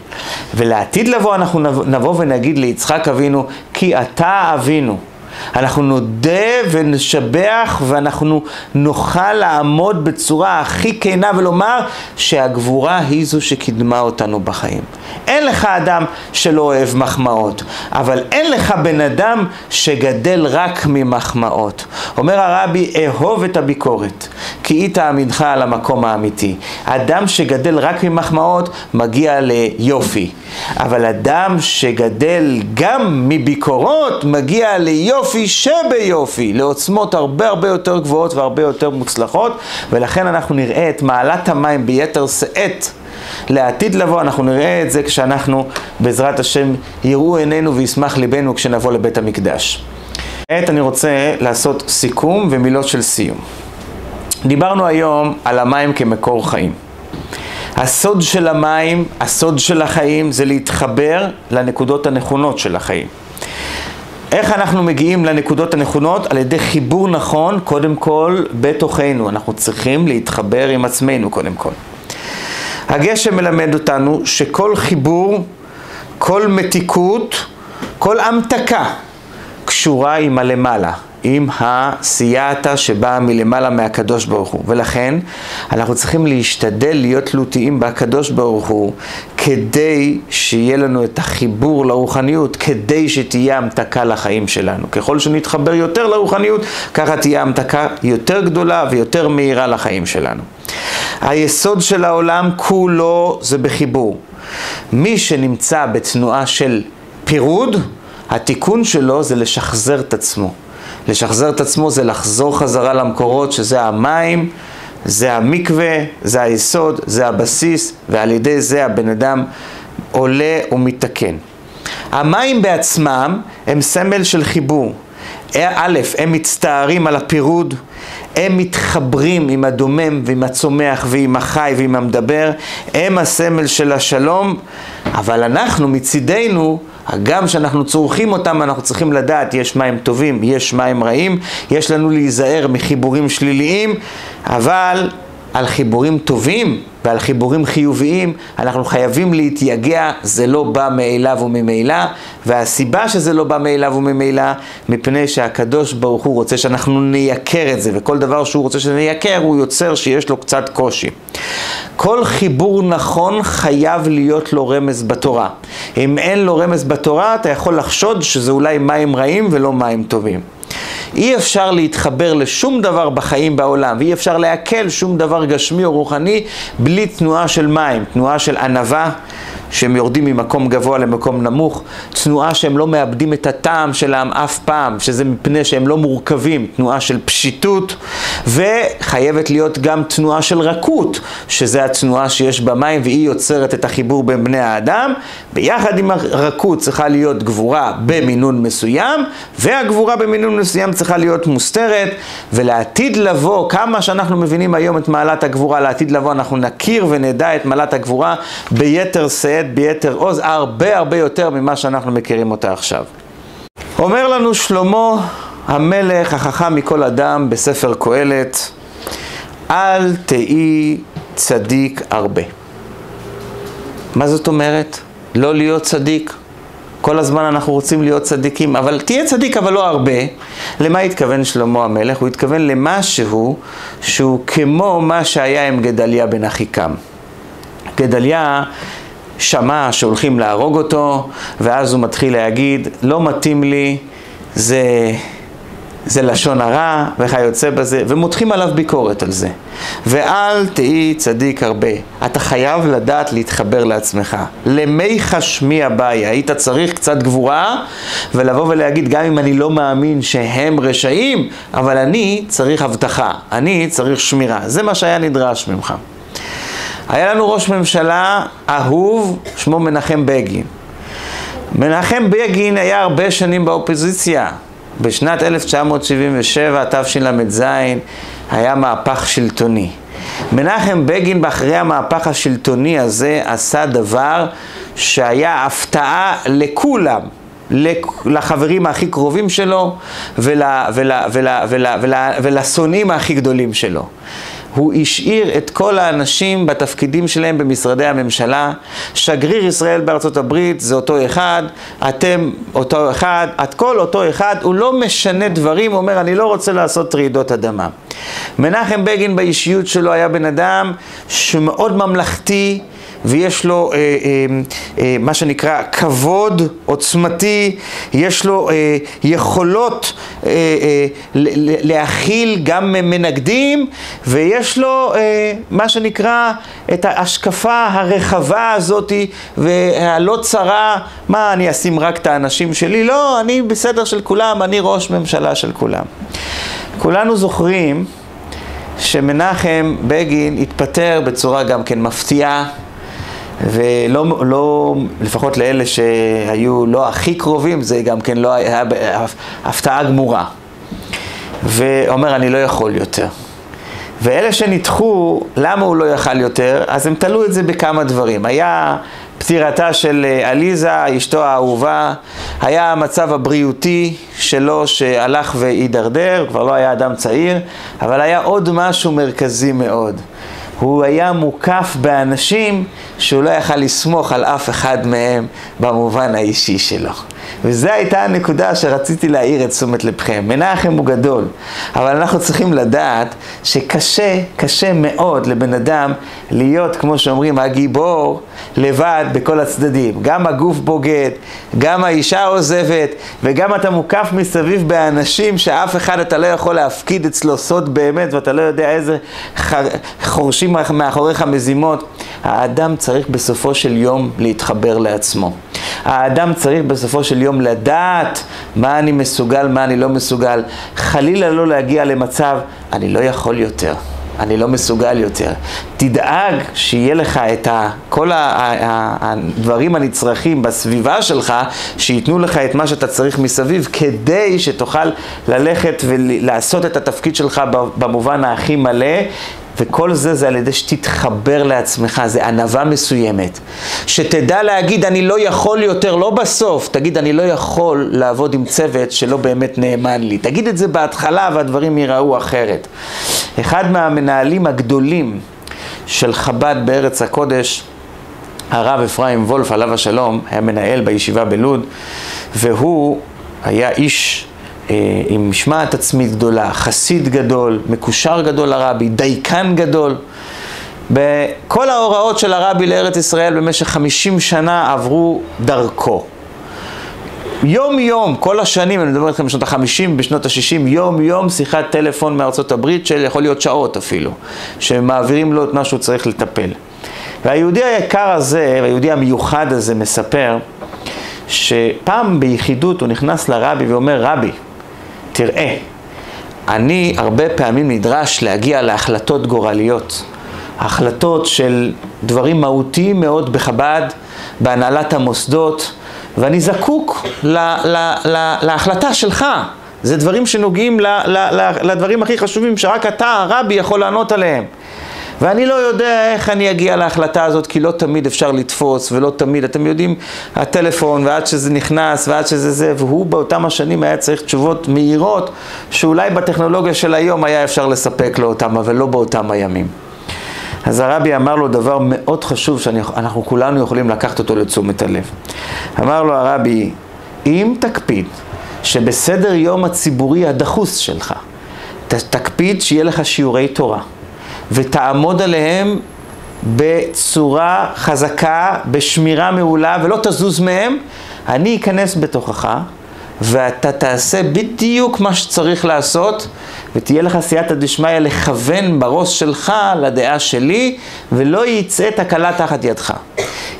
[SPEAKER 1] ולעתיד לבוא אנחנו נבוא ונגיד ליצחק אבינו, כי אתה אבינו. אנחנו נודה ונשבח ואנחנו נוכל לעמוד בצורה הכי כנה ולומר שהגבורה היא זו שקידמה אותנו בחיים. אין לך אדם שלא אוהב מחמאות, אבל אין לך בן אדם שגדל רק ממחמאות. אומר הרבי, אהוב את הביקורת, כי היא תעמידך על המקום האמיתי. אדם שגדל רק ממחמאות מגיע ליופי, אבל אדם שגדל גם מביקורות מגיע ליופי שביופי, לעוצמות הרבה הרבה יותר גבוהות והרבה יותר מוצלחות, ולכן אנחנו נראה את מעלת המים ביתר שאת. לעתיד לבוא, אנחנו נראה את זה כשאנחנו, בעזרת השם, יראו עינינו וישמח ליבנו כשנבוא לבית המקדש. כעת אני רוצה לעשות סיכום ומילות של סיום. דיברנו היום על המים כמקור חיים. הסוד של המים, הסוד של החיים, זה להתחבר לנקודות הנכונות של החיים. איך אנחנו מגיעים לנקודות הנכונות? על ידי חיבור נכון, קודם כל, בתוכנו. אנחנו צריכים להתחבר עם עצמנו, קודם כל. הגשם מלמד אותנו שכל חיבור, כל מתיקות, כל המתקה קשורה עם הלמעלה, עם הסייעתא שבאה מלמעלה מהקדוש ברוך הוא. ולכן אנחנו צריכים להשתדל להיות תלותיים בקדוש ברוך הוא כדי שיהיה לנו את החיבור לרוחניות, כדי שתהיה המתקה לחיים שלנו. ככל שנתחבר יותר לרוחניות, ככה תהיה המתקה יותר גדולה ויותר מהירה לחיים שלנו. היסוד של העולם כולו זה בחיבור. מי שנמצא בתנועה של פירוד, התיקון שלו זה לשחזר את עצמו. לשחזר את עצמו זה לחזור חזרה למקורות, שזה המים, זה המקווה, זה היסוד, זה הבסיס, ועל ידי זה הבן אדם עולה ומתקן. המים בעצמם הם סמל של חיבור. א', הם מצטערים על הפירוד, הם מתחברים עם הדומם ועם הצומח ועם החי ועם המדבר, הם הסמל של השלום, אבל אנחנו מצידנו, גם כשאנחנו צורכים אותם, אנחנו צריכים לדעת, יש מים טובים, יש מים רעים, יש לנו להיזהר מחיבורים שליליים, אבל על חיבורים טובים ועל חיבורים חיוביים אנחנו חייבים להתייגע, זה לא בא מאליו וממילא, והסיבה שזה לא בא מאליו וממילא, מפני שהקדוש ברוך הוא רוצה שאנחנו נייקר את זה, וכל דבר שהוא רוצה שנייקר הוא יוצר שיש לו קצת קושי. כל חיבור נכון חייב להיות לו רמז בתורה. אם אין לו רמז בתורה, אתה יכול לחשוד שזה אולי מים רעים ולא מים טובים. אי אפשר להתחבר לשום דבר בחיים בעולם, ואי אפשר לעכל שום דבר גשמי או רוחני בלי תנועה של מים, תנועה של ענווה, שהם יורדים ממקום גבוה למקום נמוך, תנועה שהם לא מאבדים את הטעם שלהם אף פעם, שזה מפני שהם לא מורכבים, תנועה של פשיטות, וחייבת להיות גם תנועה של רכות, שזה התנועה שיש במים והיא יוצרת את החיבור בין בני האדם, ביחד עם הרכות צריכה להיות גבורה במינון מסוים, והגבורה במינון מסוים צריכה להיות מוסתרת, ולעתיד לבוא, כמה שאנחנו מבינים היום את מעלת הגבורה, לעתיד לבוא אנחנו נכיר ונדע את מעלת הגבורה ביתר שאת, ביתר עוז, הרבה הרבה יותר ממה שאנחנו מכירים אותה עכשיו. אומר לנו שלמה המלך החכם מכל אדם בספר קהלת, אל תהי צדיק הרבה. מה זאת אומרת? לא להיות צדיק? כל הזמן אנחנו רוצים להיות צדיקים, אבל תהיה צדיק אבל לא הרבה. למה התכוון שלמה המלך? הוא התכוון למשהו שהוא כמו מה שהיה עם גדליה בן אחיקם. גדליה שמע שהולכים להרוג אותו, ואז הוא מתחיל להגיד, לא מתאים לי, זה, זה לשון הרע וכיוצא בזה, ומותחים עליו ביקורת על זה. ואל תהי צדיק הרבה. אתה חייב לדעת להתחבר לעצמך. למי חשמי הבעיה. היית צריך קצת גבורה, ולבוא ולהגיד, גם אם אני לא מאמין שהם רשעים, אבל אני צריך הבטחה, אני צריך שמירה. זה מה שהיה נדרש ממך. היה לנו ראש ממשלה אהוב, שמו מנחם בגין. מנחם בגין היה הרבה שנים באופוזיציה. בשנת 1977, תשל"ז, היה מהפך שלטוני. מנחם בגין, אחרי המהפך השלטוני הזה, עשה דבר שהיה הפתעה לכולם. לחברים הכי קרובים שלו ולשונאים הכי גדולים שלו. הוא השאיר את כל האנשים בתפקידים שלהם במשרדי הממשלה. שגריר ישראל בארצות הברית זה אותו אחד, אתם אותו אחד, את כל אותו אחד, הוא לא משנה דברים, הוא אומר אני לא רוצה לעשות רעידות אדמה. מנחם בגין באישיות שלו היה בן אדם שמאוד ממלכתי, ויש לו אה, אה, אה, מה שנקרא כבוד עוצמתי, יש לו אה, יכולות אה, אה, להכיל גם מנגדים, ויש לו אה, מה שנקרא את ההשקפה הרחבה הזאת והלא צרה, מה אני אשים רק את האנשים שלי? לא, אני בסדר של כולם, אני ראש ממשלה של כולם. כולנו זוכרים שמנחם בגין התפטר בצורה גם כן מפתיעה ולא, לא, לפחות לאלה שהיו לא הכי קרובים, זה גם כן לא היה הפתעה גמורה. ואומר, אני לא יכול יותר. ואלה שנדחו, למה הוא לא יכל יותר? אז הם תלו את זה בכמה דברים. היה פטירתה של אה, עליזה, אשתו האהובה, היה המצב הבריאותי שלו שהלך והידרדר, כבר לא היה אדם צעיר, אבל היה עוד משהו מרכזי מאוד. הוא היה מוקף באנשים שהוא לא יכל לסמוך על אף אחד מהם במובן האישי שלו. וזו הייתה הנקודה שרציתי להעיר את תשומת לבכם. מנחם הוא גדול, אבל אנחנו צריכים לדעת שקשה, קשה מאוד לבן אדם להיות, כמו שאומרים, הגיבור לבד בכל הצדדים. גם הגוף בוגד, גם האישה עוזבת, וגם אתה מוקף מסביב באנשים שאף אחד אתה לא יכול להפקיד אצלו סוד באמת, ואתה לא יודע איזה חורשים מאחוריך מזימות. האדם צריך בסופו של יום להתחבר לעצמו. האדם צריך בסופו של יום לדעת מה אני מסוגל, מה אני לא מסוגל. חלילה לא להגיע למצב, אני לא יכול יותר. אני לא מסוגל יותר. תדאג שיהיה לך את ה, כל הדברים הנצרכים בסביבה שלך, שייתנו לך את מה שאתה צריך מסביב, כדי שתוכל ללכת ולעשות את התפקיד שלך במובן הכי מלא, וכל זה זה על ידי שתתחבר לעצמך, זה ענווה מסוימת. שתדע להגיד, אני לא יכול יותר, לא בסוף, תגיד, אני לא יכול לעבוד עם צוות שלא באמת נאמן לי. תגיד את זה בהתחלה והדברים ייראו אחרת. אחד מהמנהלים הגדולים של חב"ד בארץ הקודש, הרב אפרים וולף, עליו השלום, היה מנהל בישיבה בלוד, והוא היה איש עם משמעת עצמית גדולה, חסיד גדול, מקושר גדול לרבי, דייקן גדול. בכל ההוראות של הרבי לארץ ישראל במשך 50 שנה עברו דרכו. יום יום, כל השנים, אני מדבר איתכם בשנות ה-50, בשנות ה-60, יום יום שיחת טלפון מארצות הברית של יכול להיות שעות אפילו, שמעבירים לו את מה שהוא צריך לטפל. והיהודי היקר הזה, היהודי המיוחד הזה, מספר שפעם ביחידות הוא נכנס לרבי ואומר, רבי, תראה, אני הרבה פעמים נדרש להגיע להחלטות גורליות, החלטות של דברים מהותיים מאוד בחב"ד, בהנהלת המוסדות, ואני זקוק ל, ל, ל, להחלטה שלך. זה דברים שנוגעים ל, ל, ל, לדברים הכי חשובים שרק אתה, הרבי, יכול לענות עליהם. ואני לא יודע איך אני אגיע להחלטה הזאת, כי לא תמיד אפשר לתפוס, ולא תמיד, אתם יודעים, הטלפון, ועד שזה נכנס, ועד שזה זה, והוא באותם השנים היה צריך תשובות מהירות, שאולי בטכנולוגיה של היום היה אפשר לספק לו אותם, אבל לא באותם הימים. אז הרבי אמר לו דבר מאוד חשוב שאנחנו כולנו יכולים לקחת אותו לתשומת הלב. אמר לו הרבי, אם תקפיד שבסדר יום הציבורי הדחוס שלך, תקפיד שיהיה לך שיעורי תורה, ותעמוד עליהם בצורה חזקה, בשמירה מעולה, ולא תזוז מהם, אני אכנס בתוכך, ואתה תעשה בדיוק מה שצריך לעשות, ותהיה לך סייעתא דשמיא לכוון בראש שלך לדעה שלי, ולא יצא תקלה תחת ידך.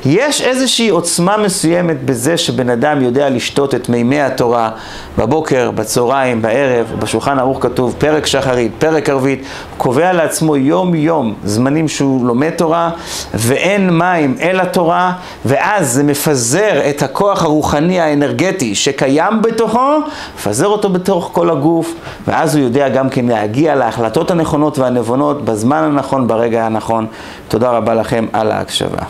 [SPEAKER 1] יש איזושהי עוצמה מסוימת בזה שבן אדם יודע לשתות את מימי התורה בבוקר, בצהריים, בערב, בשולחן ערוך כתוב פרק שחרית, פרק ערבית, קובע לעצמו יום יום זמנים שהוא לומד תורה, ואין מים אלא תורה, ואז זה מפזר את הכוח הרוחני האנרגטי שקיים בתוכו, מפזר אותו בתוך כל הגוף, ואז הוא יודע גם כן להגיע להחלטות הנכונות והנבונות בזמן הנכון, ברגע הנכון. תודה רבה לכם על ההקשבה.